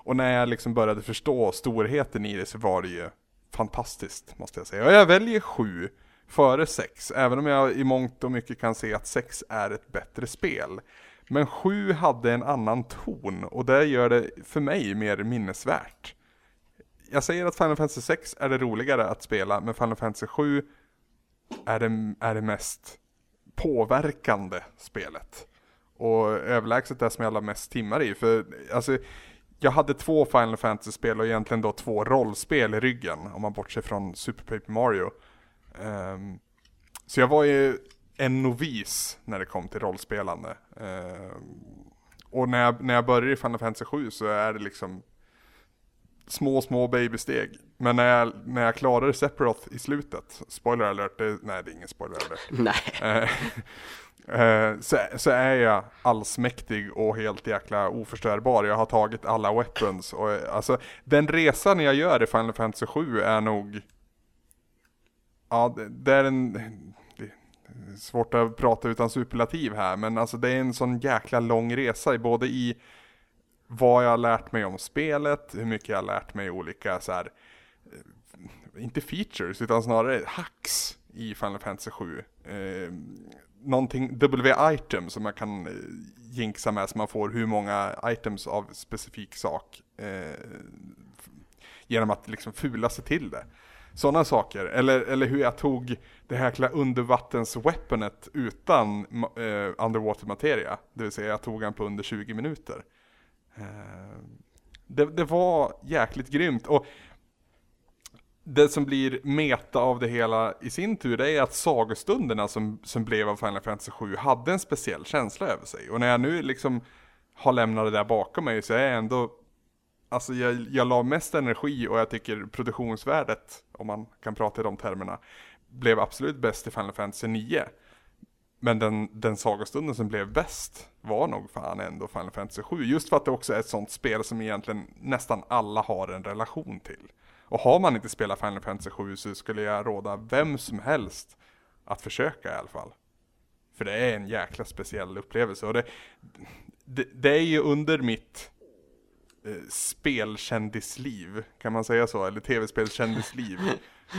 Och när jag liksom började förstå storheten i det så var det ju fantastiskt, måste jag säga. Och jag väljer 7 före 6, även om jag i mångt och mycket kan se att 6 är ett bättre spel. Men 7 hade en annan ton och det gör det för mig mer minnesvärt jag säger att Final Fantasy 6 är det roligare att spela, men Final Fantasy 7 är det, är det mest påverkande spelet. Och överlägset det som jag la mest timmar i, för alltså jag hade två Final Fantasy-spel och egentligen då två rollspel i ryggen, om man bortser från Super Paper Mario. Um, så jag var ju en novis när det kom till rollspelande. Um, och när jag, när jag började i Final Fantasy 7 så är det liksom små, små babysteg. Men när jag, när jag klarade Sephiroth i slutet, spoiler alert, det, nej det är ingen spoiler alert. nej. Eh, eh, så, så är jag allsmäktig och helt jäkla oförstörbar. Jag har tagit alla weapons och alltså den resan jag gör i Final Fantasy 7 är nog Ja, det, det är en det är Svårt att prata utan superlativ här men alltså det är en sån jäkla lång resa både i vad jag har lärt mig om spelet, hur mycket jag har lärt mig olika så här, eh, inte features utan snarare hacks i Final Fantasy 7. Eh, någonting, W-item som man kan eh, jinxa med så man får hur många items av specifik sak eh, genom att liksom fula sig till det. Sådana saker, eller, eller hur jag tog det här jäkla undervattensweaponet utan eh, underwater materia. Det vill säga jag tog den på under 20 minuter. Eh, det, det, var jäkligt grymt. Och det som blir meta av det hela i sin tur, det är att sagostunderna som, som blev av Final Fantasy 7 hade en speciell känsla över sig. Och när jag nu liksom har lämnat det där bakom mig så är jag ändå Alltså jag, jag la mest energi och jag tycker produktionsvärdet, om man kan prata i de termerna, blev absolut bäst i Final Fantasy 9. Men den, den sagostunden som blev bäst var nog fan ändå Final Fantasy 7. Just för att det också är ett sånt spel som egentligen nästan alla har en relation till. Och har man inte spelat Final Fantasy 7 så skulle jag råda vem som helst att försöka i alla fall. För det är en jäkla speciell upplevelse. Och det, det, det är ju under mitt spelkändisliv, kan man säga så? Eller tv-spelskändisliv.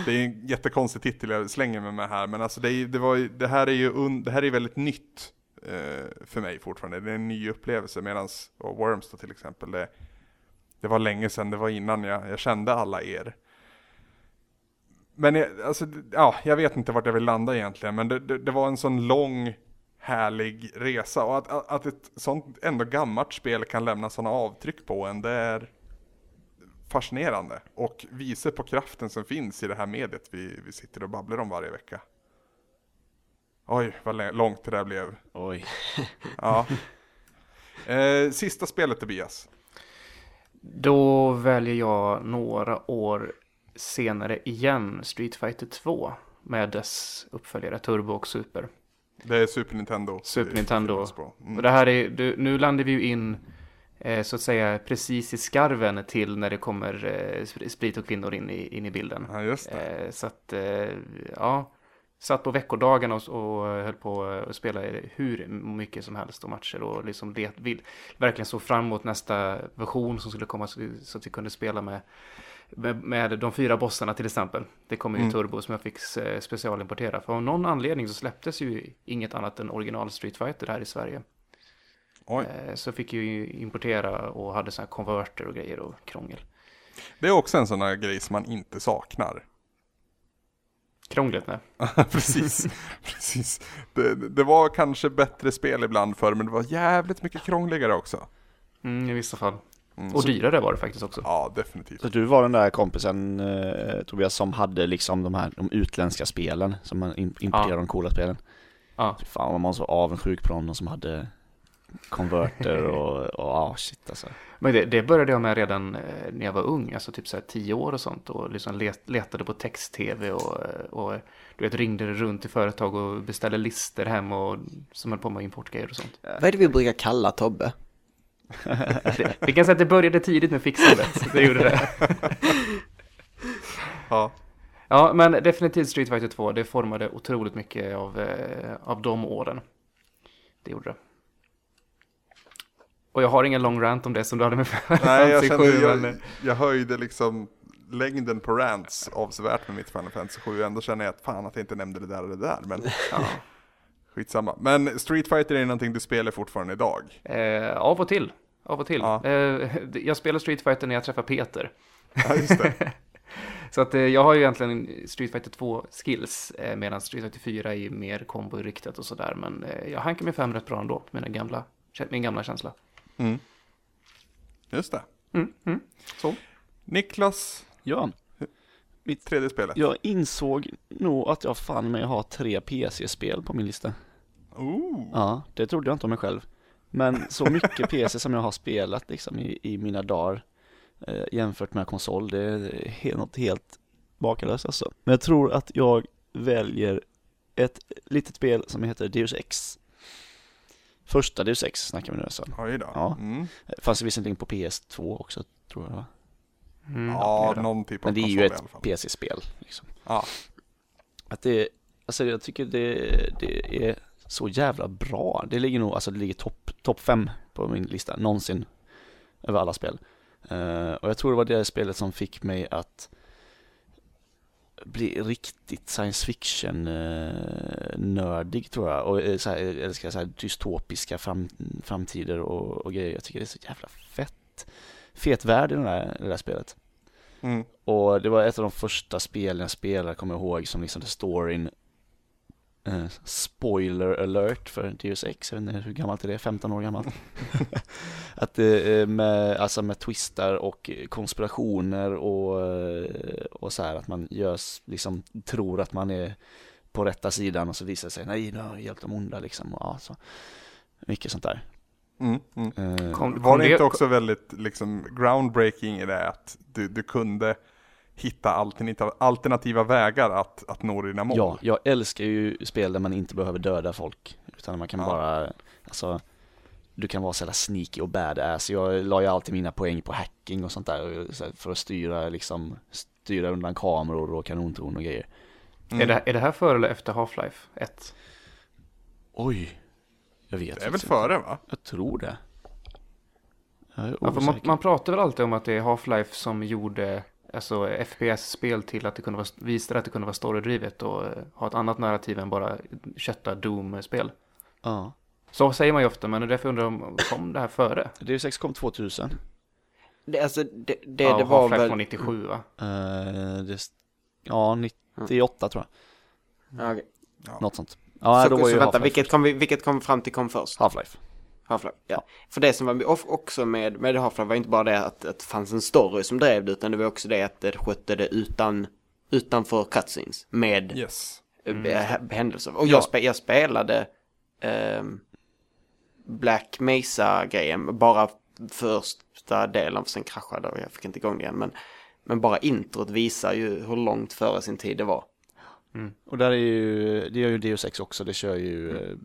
Det är en jättekonstig titel jag slänger mig med här, men alltså det, är, det, var, det här är ju un, det här är väldigt nytt eh, för mig fortfarande. Det är en ny upplevelse, medan Worms då till exempel, det, det var länge sedan, det var innan jag, jag kände alla er. Men jag, alltså, ja, jag vet inte vart jag vill landa egentligen, men det, det, det var en sån lång härlig resa och att, att ett sånt ändå gammalt spel kan lämna sådana avtryck på en, det är fascinerande och visar på kraften som finns i det här mediet vi, vi sitter och babblar om varje vecka. Oj, vad långt det där blev. Oj. ja. Eh, sista spelet Tobias. Då väljer jag några år senare igen Street Fighter 2 med dess uppföljare Turbo och Super. Det är Super Nintendo. Super Nintendo. Mm. Och det här är, nu landar vi ju in eh, så att säga precis i skarven till när det kommer eh, sprit och kvinnor in i, in i bilden. Ja, just det. Eh, så att, eh, ja. satt på veckodagarna och, och höll på att spela hur mycket som helst och matcher och liksom det, vill, verkligen såg fram emot nästa version som skulle komma så, så att vi kunde spela med, med, de fyra bossarna till exempel. Det kommer ju Mm. Turbo som jag fick eh, specialimportera. För av någon anledning så släpptes ju inget annat än original Street Fighter här i Sverige. Oj. Eh, Så fick ju importera och hade sådana här konverter och grejer och krångel. Det är också en sån här grej som man inte saknar. Krånglet nej. precis, precis. Det, det var kanske bättre spel ibland förr, men det var jävligt mycket krångligare också. Mm, I vissa fall. Mm, Och så- dyrare var det faktiskt också. Ja, definitivt. Så du var den där kompisen eh, Tobias som hade liksom de här de utländska spelen som man im- importerade Ja. de coola spelen. Ja. Fan vad man var så avundsjuk på dem som hade konverter och, och ah shit alltså. Men det, det började jag med redan eh, när jag var ung, alltså typ så här tio år och sånt och liksom let, letade på text-tv och, eh, och du vet ringde runt till företag och beställde lister hem och som höll på med importgrejer och sånt. Vad är det vi brukar kalla Tobbe? Vi kan säga att det började tidigt med fixandet, det gjorde det. Ja. Ja, men definitivt Street Fighter 2, det formade otroligt mycket av, eh, av de åren. Det gjorde det. Och jag har ingen lång rant om det som du hade med Nej, jag kände, 7, jag, men- jag höjde liksom längden på rants avsevärt med mitt Final Fantasy 7. Ändå känner jag att fan att jag inte nämnde det där och det där, men Ja. Skitsamma. Men Street Fighter är någonting du spelar fortfarande idag. Eh, av och till. Av och till. Ja. Eh, jag spelar Street Fighter när jag träffar Peter. Ja, just det. Så att eh, jag har ju egentligen Street Fighter 2 skills, eh, medan Street Fighter 4 är mer kombo-riktat och sådär. Men eh, jag hankar mig fem rätt bra ändå, med den gamla, min gamla känsla. Mm. Just det. Mm, mm. Så. Niklas, Ja, tredje spelet. jag insåg nog att jag fan mig har tre PC-spel på min lista. Ooh. Ja, det trodde jag inte om mig själv. Men så mycket PC som jag har spelat liksom i, i mina dagar eh, jämfört med konsol, det är helt, något helt bakalöst alltså. Men jag tror att jag väljer ett litet spel som heter Deus Ex. Första Deus Ex snackar vi nu alltså. Oj då. Ja. Mm. Fanns det visserligen på PS2 också, tror jag va? Mm, Ja, det är det. någon typ av Men det är ju ett. PC-spel liksom. Ja. Att det, alltså jag tycker det, det är så jävla bra. Det ligger nog, alltså det ligger topp top fem på min lista någonsin över alla spel. Eh, och jag tror det var det spelet som fick mig att bli riktigt science fiction eh, nördig tror jag. Och eh, så här, jag älskar så här dystopiska fram, framtider och, och grejer. Jag tycker det är så jävla fett. Fet värld i det där, det där spelet. Mm. Och det var ett av de första spelen jag spelade, kommer jag ihåg, som liksom storyn eh, Spoiler alert för Deus Ex, jag vet inte hur gammalt är det, 15 år gammalt Att det med, alltså med twistar och konspirationer och, eh, och så här att man görs, liksom tror att man är på rätta sidan och så visar det sig, nej, du har hjälpt de onda liksom, och ja, så mycket sånt där Mm. Mm. Eh, Kom, Var kom det inte också väldigt liksom groundbreaking i det att du, du kunde hitta alternativa, vägar att, att nå dina mål? Ja, jag älskar ju spel där man inte behöver döda folk Utan man kan Ja. bara, alltså Du kan vara så jävla sneaky och badass Jag la ju alltid mina poäng på hacking och sånt där För att styra liksom Styra undan kameror och kanontorn och grejer Mm. Är, det, är det här före eller efter Half-Life 1? Oj Jag vet Det är väl före inte. va? Jag tror det Ja, man, man pratar väl alltid om att det är Half-Life som gjorde alltså FPS-spel till att det kunde vara, visade att det kunde vara storydrivet och eh, ha ett annat narrativ än bara kötta Doom-spel. Ja Så säger man ju ofta, men det är därför undrar jag om kom det här före? Deus Ex kom 2000 Det, alltså, det, det, ja, det var väl... från 97 va? Eh, det, Ja, 98 tror jag Ja, okej. Något sånt Ja, så, då var så ju vänta, vilket kom, vi, vilket kom fram till kom först? Half-Life Half-Life, ja. För det som var också med, med Half-Life var inte bara det att, att det fanns en story som drev det, utan det var också det att det skötte det utan, utanför cutscenes med Yes. Mm. mm. händelser. Och jag, spe, jag spelade ehm, Black Mesa-grejen bara första delen, för sen kraschade och jag fick inte igång det igen. Men, men bara introt visar ju hur långt före sin tid det var. Och där är ju, det gör ju Deus Ex också, det kör ju, eh,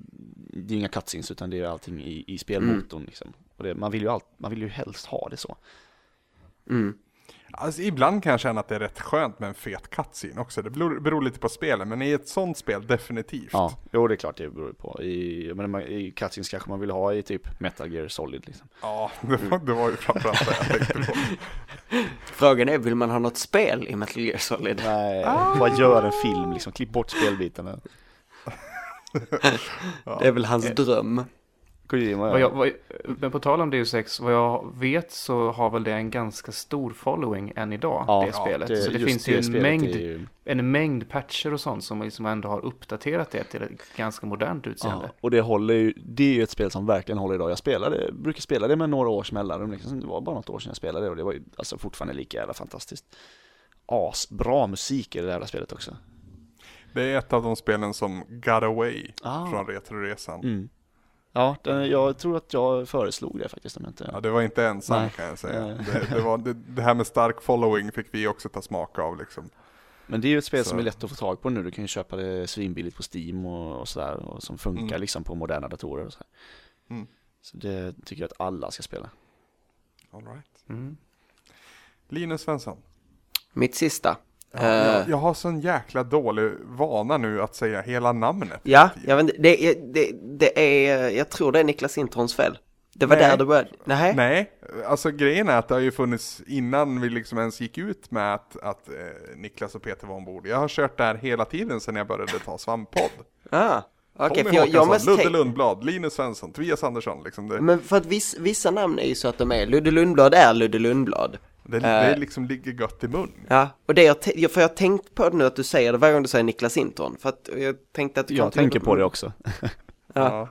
det är inga cutscenes utan det är allting i, i spelmotorn liksom. Och det, man, vill ju allt, man vill ju helst ha det så. Mm. Alltså ibland kan jag känna att det är rätt skönt med en fet cutscene också. Det beror, beror lite på spelet, men i ett sånt spel definitivt. Ja, jo det är klart det beror på. I, men i cutscenes kanske man vill ha i typ Metal Gear Solid liksom. Ja, det var, det var ju framförallt det jag tänkte på. Frågan är, vill man ha något spel i Metal Gear Solid? Nej, bara gör en film liksom, klipp bort spelbitarna. Det är väl hans dröm. Kojima, Vad jag, vad, men på tal om Deus Ex, vad jag vet så har väl det en ganska stor following än idag, ja, det spelet. så det just finns ju en mängd, ju- en mängd patcher och sånt som liksom ändå har uppdaterat det till ett ganska modernt utseende. Ja, och det håller ju, det är ju ett spel som verkligen håller idag. Jag spelade, brukar spela det med några års mellanrum liksom. Det var bara något år sedan jag spelade det och det var ju alltså fortfarande lika jävla fantastiskt. Asbra musik i det där spelet också. Det är ett av de spelen som got away Ah. från Retroresan. Mm. Ja, den, jag tror att jag föreslog det faktiskt om inte... Ja, det var inte ensam Nej. kan jag säga. Nej. Det, det, var, det, det här med stark following fick vi också ta smak av liksom. Men det är ju ett spel Så- som är lätt att få tag på nu. Du kan ju köpa det svinbilligt på Steam och, och sådär. Och som funkar Mm. liksom på moderna datorer och så här. Mm. Så det tycker jag att alla ska spela. All right. Mm. Linus Svensson. Mitt sista. Ja, Eh. jag, jag har sån jäkla dålig vana nu att säga hela namnet. Ja, jag vet det, är, det, det är, jag tror det är Niklas Introns fel. Det var Nej. där det började. Nej. Nej, alltså grejen är att det har ju funnits innan vi liksom ens gick ut med att, att eh, Niklas och Peter var ombord. Jag har kört det här hela tiden sedan jag började ta svampodd. Ah, okej, Tommy jag, jag Håkansson, måste Ludde Lundblad, Linus Svensson, Tobias Andersson. Liksom det, Men för att viss, vissa namn är ju så att de är, Ludde Lundblad är Ludde Lundblad. Det, eh. det liksom ligger gött i mun. Ja, och det jag, för jag har tänkt på det nu att du säger det varje gång du säger Niklas Intron. För att jag tänkte att du Jag tänker på det också. Ja.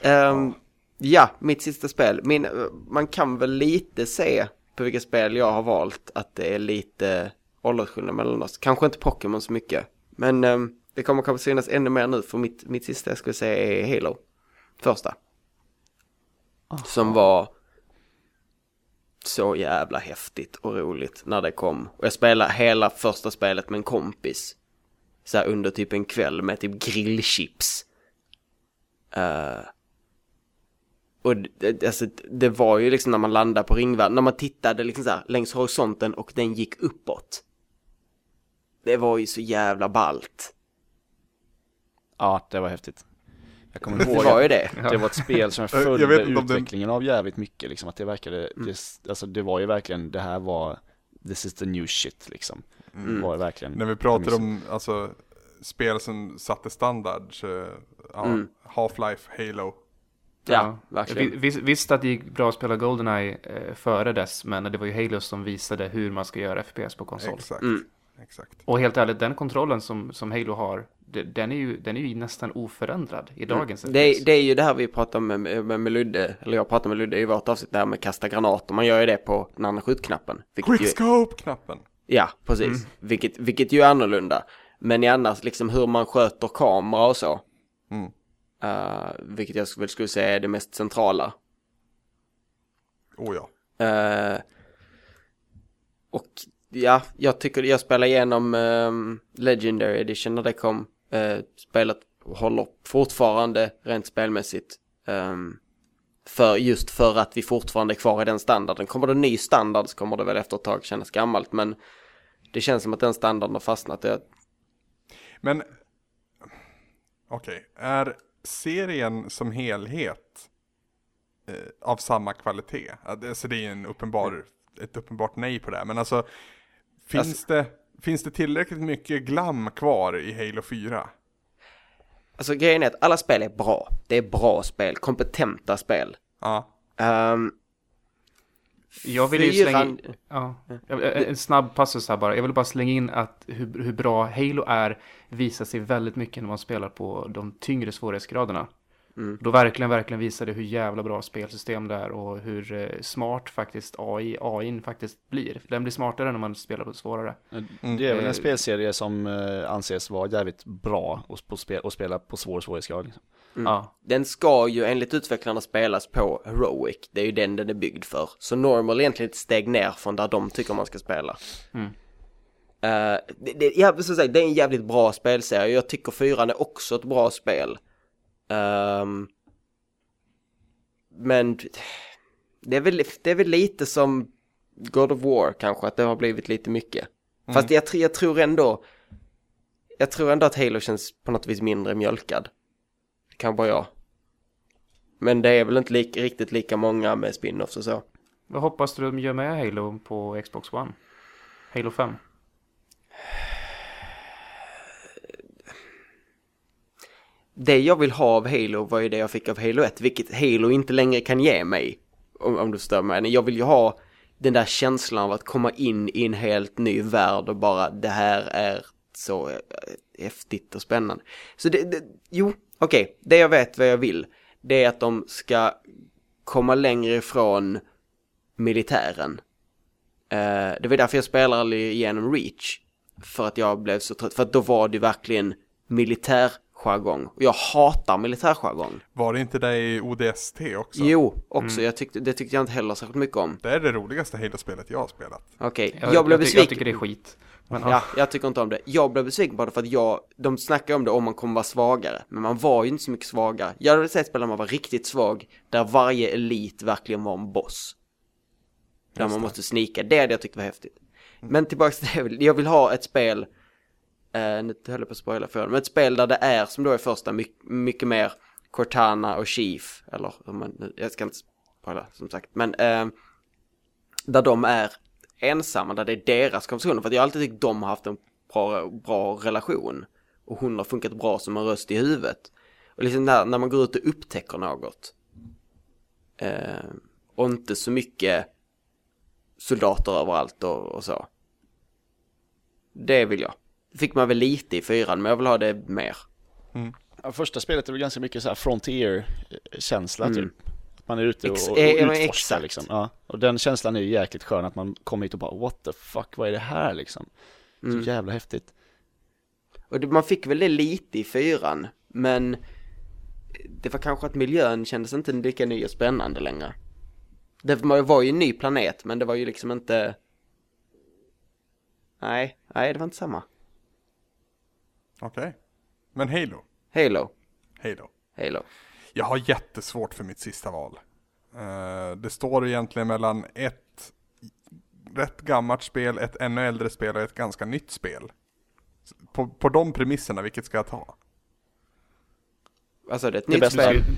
Ehm, ja, mitt sista spel. Min, man kan väl lite se på vilka spel jag har valt att det är lite åldersskillnad mellan oss. Kanske inte Pokémon så mycket. Men ehm, det kommer kanske synas ännu mer nu för mitt, mitt sista jag skulle säga är Halo. Första. Som var så jävla häftigt och roligt när det kom. Och jag spelade hela första spelet med en kompis. Så här under typ en kväll med typ grillchips. Uh, och det, alltså, det var ju liksom när man landade på ringvärlden, när man tittade liksom så här längs horisonten och den gick uppåt. Det var ju så jävla ballt. Ja, det var häftigt. Jag kommer Det ihåg var ju det. det var ett spel som Jag följde det- utvecklingen av jävligt mycket liksom. Att det verkade, det, alltså det var ju verkligen, det här var, this is the new shit liksom. Mm. Var verkligen. När vi pratar om alltså, spel som satte standard, så, ja, Mm. Half-Life, Halo. Ja, verkligen. Vi- Vis, visst att det gick bra att spela Goldeneye eh, före dess, men det var ju Halo som visade hur man ska göra FPS på konsol. Exakt. Mm. Exakt. Och helt ärligt, den kontrollen som, som Halo har, det, den, är ju, den är ju nästan oförändrad i dagens Mm. Det, det är ju det här vi pratar med, med, med Ludde, eller jag pratar med Ludde i vårt avsnitt där med kasta granater. Man gör ju det på den andra skjutknappen. Quickscope-knappen. ja, precis. Vilket, vilket ju är annorlunda. Men i annars liksom hur man sköter kamera och så. Mm. eh, vilket jag väl skulle säga är det mest centrala. Oh ja. Eh, och ja, jag tycker jag spelar igenom ehm, Legendary Edition när det kom. Uh, spelet håller fortfarande rent spelmässigt. ehm, för just för att vi fortfarande är kvar i den standarden. Kommer det en ny standard så kommer det väl efter ett tag kännas gammalt. Men det känns som att den standarden har fastnat. Men, okej, är serien som helhet eh, av samma kvalitet? Alltså det är en uppenbar, ett uppenbart nej på det här. Men alltså, finns, Alltså- det, finns det tillräckligt mycket glam kvar i Halo 4? alltså grejen är att alla spel är bra. Det är bra spel, kompetenta spel. Ja. Ehm, Jag vill ju slänga in, ja, Jag- en snabb passus här bara. Jag vill bara slänga in att hur, hur bra Halo är visar sig väldigt mycket när man spelar på de tyngre svårighetsgraderna. Mm. Då verkligen, verkligen visar det hur jävla bra spelsystem det är och hur eh, smart faktiskt AI, AI faktiskt blir. Den blir smartare när man spelar på svårare. Mm. Det är väl Eh, en spelserie som eh, anses vara jävligt bra att, på spel, att spela på svår svårighetsgrad. Liksom. Mm. Ja, Den ska ju enligt utvecklarna spelas på Heroic. Det är ju den den är byggd för. Så Normal är egentligen ett steg ner från där de tycker man ska spela. Mm. Eh, det, det, jag vill säga, det är en jävligt bra spelserie. Jag tycker fyran är också ett bra spel. Ehm, men det är, väl, det är väl lite som God of War kanske, att det har blivit lite mycket. Fast jag, jag tror ändå, jag tror ändå att Halo känns på något vis mindre mjölkad. Det kan vara jag. Men det är väl inte lik, riktigt lika många med spin-offs och så. Vad hoppas du de gör med Halo på Xbox One? Halo 5? Det jag vill ha av Halo var ju det jag fick av Halo 1, vilket Halo inte längre kan ge mig. Om, om du förstår mig. Jag vill ju ha den där känslan av att komma in i en helt ny värld och bara det här är så eh, häftigt och spännande. Så det, det jo, okej, det jag vet vad jag vill, det är att de ska komma längre ifrån militären. Uh, det var därför jag spelade igenom Reach. För att jag blev så trött, för att då var det verkligen militär, militärjargong. Och jag hatar militärjargong. Var det inte det i ODST också? Jo, också. Jag tyckte, det tyckte jag inte heller särskilt mycket om. Det är det roligaste Halo-spelet jag har spelat. Okej, Jag, jag, blev besviken. Jag tycker det är skit. Men, Ja, jag tycker inte om det. Jag blev besviken det för att jag, de snackar om det om man kommer vara svagare. Men man var ju inte så mycket svagare. Jag hade sett spel där man var riktigt svag, där varje elit verkligen var en boss. Där man måste snika, det hade jag tyckt var häftigt. Men tillbaks till det, jag vill ha ett spel, eh, nu höll jag på att spoila för men ett spel där det är, som då är första, mycket, mycket mer Cortana och Chief, eller hur man, jag ska inte spoila som sagt, men eh, där de är ensamma, där det är deras konversationer. För att jag har alltid tyckt de har haft en bra, bra relation. Och hon har funkat bra som en röst i huvudet. Och liksom där, när man går ut och upptäcker något. Eh, och inte så mycket soldater överallt och, och så. Det vill jag. Fick man väl lite i fyran, men jag vill ha det mer. Ja, första spelet är väl ganska mycket så här Frontier-känsla Mm. typ. Att man är ute och, och, eh, utforskar exakt. liksom. Ja. Och den känslan är ju jäkligt skön att man kommer hit och bara what the fuck, vad är det här liksom? Mm. Så jävla häftigt. Och det, man fick väl det lite i fyran, men det var kanske att miljön kändes inte lika ny och spännande längre. Det var ju en ny planet, men det var ju liksom inte... Nej, nej det var inte samma. Okej. Men Halo. Halo, Halo. Halo. Jag har jättesvårt för mitt sista val. Eh, det står egentligen mellan ett rätt gammalt spel, ett ännu äldre spel och ett ganska nytt spel. På, på de premisserna, vilket ska jag ta? Alltså det är ett nytt bästa Du, spel.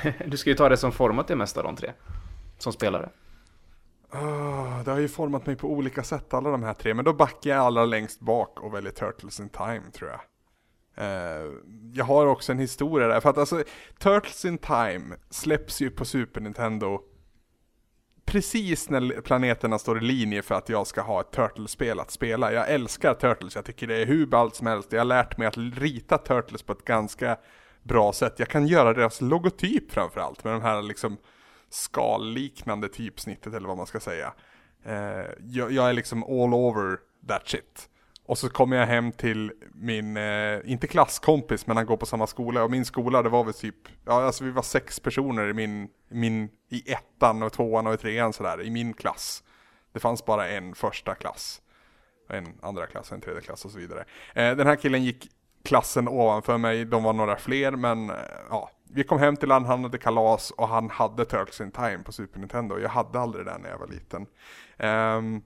ska, ju- du ska ju ta det som format det mesta av de tre. Som spelare. Ah, det har ju format mig på olika sätt alla de här tre, men då backar jag allra längst bak och väljer Turtles in Time tror jag. Eh, jag har också en historia där, för att alltså Turtles in Time släpps ju på Super Nintendo precis när planeterna står i linje för att jag ska ha ett Turtles-spel att spela. Jag älskar Turtles, jag tycker det är hur ballt som helst. Jag har lärt mig att rita Turtles på ett ganska bra sätt. Jag kan göra deras logotyp framförallt med de här liksom skalliknande typsnittet eller vad man ska säga. Eh, jag, jag är liksom all over that shit. Och så kommer jag hem till min, eh, inte klasskompis, men han går på samma skola. Och min skola, det var väl typ, ja alltså vi var sex personer i min, min i ettan och tvåan och i trean sådär, i min klass. Det fanns bara en första klass. En andra klass, en tredje klass och så vidare. Eh, den här killen gick klassen ovanför mig, de var några fler, men eh, ja. Vi kom hem till han, han hade kalas och han hade Turtles in Time på Super Nintendo. Jag hade aldrig det när jag var liten. Um,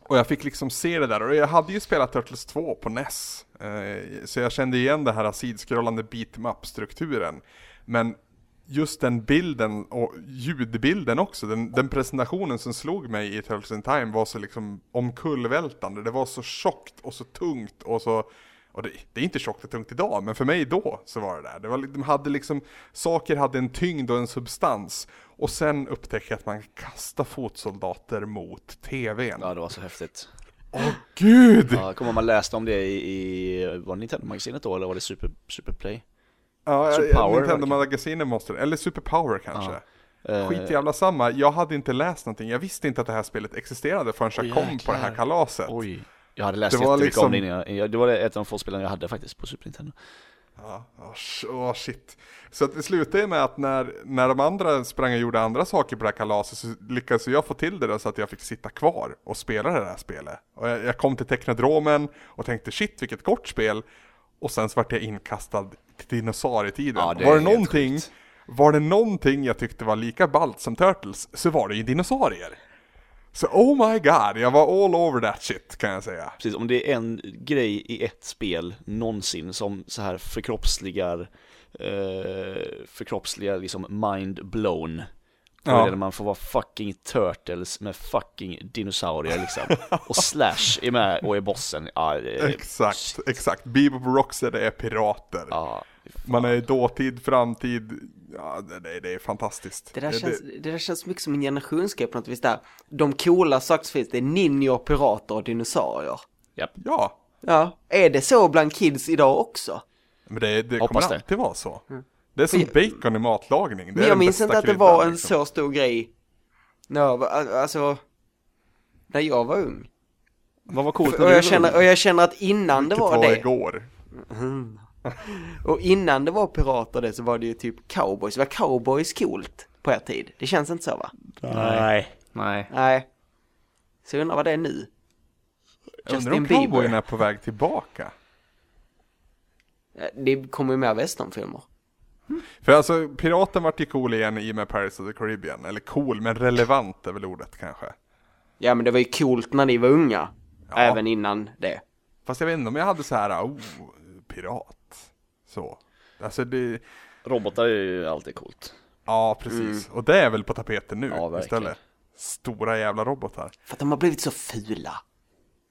och jag fick liksom se det där och jag hade ju spelat Turtles 2 på NES. Uh, eh, så jag kände igen det här sidskrollande beat-up-strukturen. Men just den bilden och ljudbilden också, den, den presentationen som slog mig i Turtles in Time var så liksom omkullvältande. Det var så tjockt och så tungt och så och det, det är inte tjockt och tungt idag, men för mig då så var det där. Det var, de hade liksom, saker hade en tyngd och en substans. Och sen upptäckte jag att man kan kasta fotsoldater mot tvn. Ja, det var så häftigt. Åh gud! Ja, kommer man läste om det i, i var det Nintendo-magasinet då, eller var det Super, Superplay? Ja, Super ja, Power, Nintendo-magasinet måste eller Super Power kanske. Eh, Skit jävla samma, jag hade inte läst någonting, jag visste inte att det här spelet existerade förrän jag Åh, kom på det här kalaset. Oj. Jag hade läst Det jättemycket om liksom- det innan jag, det var ett av de få spelen jag hade faktiskt på Super Nintendo. Ja, åh, shit. Så att det slutade med att när, när de andra sprang och gjorde andra saker på det här kalaset så lyckades jag få till det där så att jag fick sitta kvar och spela det här spelet. Och jag, jag kom till Teknodromen och tänkte shit vilket kort spel. Och sen så vart jag inkastad till dinosaurietiden. Ja, det var det någonting, var det någonting jag tyckte var lika ballt som Turtles så var det ju dinosaurier. Så oh my god, jag var all over that shit kan jag säga. Precis, om det är en grej i ett spel någonsin som så här förkroppsligar, eh, förkroppsligar liksom mind blown. Då Ja. är det när man får vara fucking turtles med fucking dinosaurier liksom. Och Slash är med och är bossen. Ja, är, Exakt, exakt. Bebop Rocksteady är pirater. ja, Man är i dåtid, framtid, ja det, det, det är fantastiskt. Det där, känns, det där känns mycket som en generationsgrej på något vis där. De coola saker som finns, det är ninjor, pirater och dinosaurier. japp. Ja, Ja, är det så bland kids idag också? men det, det Hoppas kommer det. alltid vara så. Det är som Men bacon i matlagning. Det Men jag minns inte att det var en liksom. så stor grej. När jag var, alltså, när jag var ung. Vad var coolt när Och du jag, var känner, ung? och jag känner att innan det Vilket var var det, igår. och innan det var pirater det så var det ju typ cowboys. Var cowboys coolt på er tid? Det känns inte så va? Nej. Nej. Nej. Så jag undrar vad det är nu. Jag undrar Justin om Bieber. cowboyen är på väg tillbaka. Eh, Det kommer ju mer westernfilmer. För alltså, piraten vart ju cool igen i och med Pirates of the Caribbean. Eller cool, men relevant är väl ordet kanske. Ja men det var ju coolt när ni var unga. Ja. Även innan det. Fast jag vet inte om jag hade så här, oh, pirat. Så. Alltså det, Robotar är ju alltid coolt. ja precis. Och det är väl på tapeten nu Ja, istället. Stora jävla robotar. För att de har blivit så fula.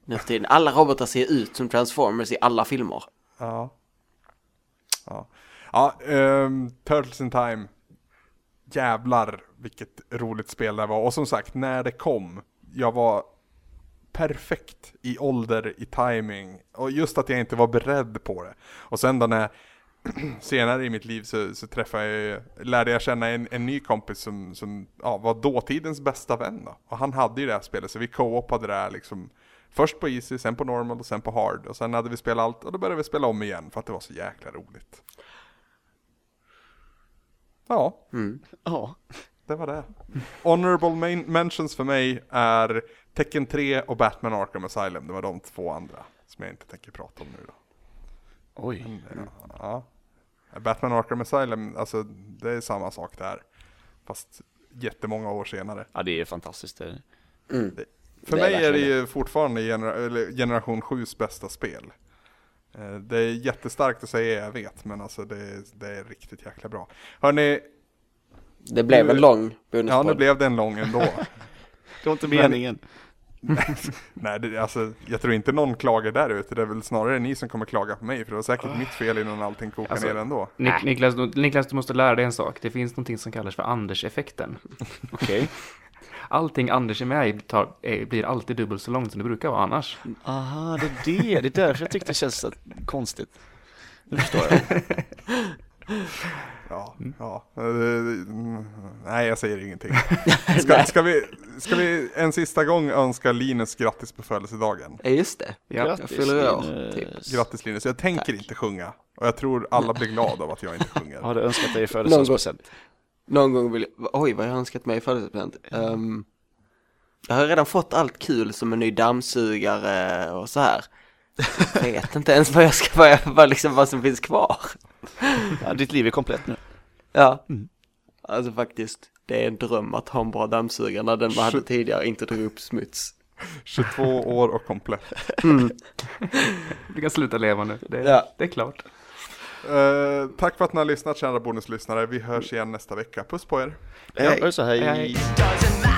Nu för tiden. Alla robotar ser ut som Transformers i alla filmer. Ja. Ja, ja ehm, Turtles in Time. Jävlar vilket roligt spel det var. Och som sagt, när det kom, jag var perfekt i ålder, i timing Och just att jag inte var beredd på det. Och sen då när senare i mitt liv så, så träffade jag, lärde jag känna en, en ny kompis som, som ja, var dåtidens bästa vän då. Och han hade ju det här spelet, så vi co-opade det här liksom Först på easy, sen på normal och sen på hard. Och sen hade vi spelat allt och då började vi spela om igen för att det var så jäkla roligt. Ja, Ja. det var det. Honorable main mentions för mig är Tekken 3 och Batman Arkham Asylum. Det var de två andra som jag inte tänker prata om nu då. Oj. Ja. Batman Arkham Asylum, alltså det är samma sak där. Fast jättemånga år senare. Ja, det är fantastiskt. Det. För Det är mig är det verkligen ju fortfarande genera generation 7s bästa spel. Eh, Det är jättestarkt att säga, jag vet, men alltså det, är- det är riktigt jäkla bra. Hörni, Det blev Nu- en lång ja nu bonuspodd. blev den lång ändå. Det var inte meningen. Nej, det, alltså, jag tror inte någon klagar där ute. Det är väl snarare ni som kommer klaga på mig. För det var säkert mitt fel innan allting kokade Alltså, ner ändå. Nik- Niklas, du- Niklas, du måste lära dig en sak. Det finns någonting som kallas för Anders-effekten. Okej. Allting Anders är med i tar, är, blir alltid dubbelt så långt som det brukar vara annars. Aha, det är det. Det är därför jag tyckte det känns så konstigt. Nu förstår jag. Ja, ja. Eh, mm, nej, jag säger ingenting. Ska, ska, vi, ska vi en sista gång önska Linus grattis på födelsedagen? Ja just det. Ja. Jag fyller år, Linus. typ. Grattis Linus, jag tänker Tack. inte sjunga. Och jag tror alla blir glada av att jag inte sjunger. Jag hade önskat dig födelsedagspresent. Någon gång vill jag, oj vad jag har önskat mig i födelsedagspresent. Um, jag har redan fått allt kul som en ny dammsugare och så här. Jag vet inte ens vad jag ska, vad, jag, vad, liksom, vad som finns kvar. Ja, ditt liv är komplett nu. Ja. Alltså faktiskt, det är en dröm att ha en bra dammsugare när den man hade tidigare inte drog upp smuts. 22 år och komplett. Du kan sluta leva nu. Det, Ja. det är klart. Eh, tack för att ni har lyssnat kära bonuslyssnare. Vi hörs igen nästa vecka. Puss på er. Ja, så hej. Hej, hej.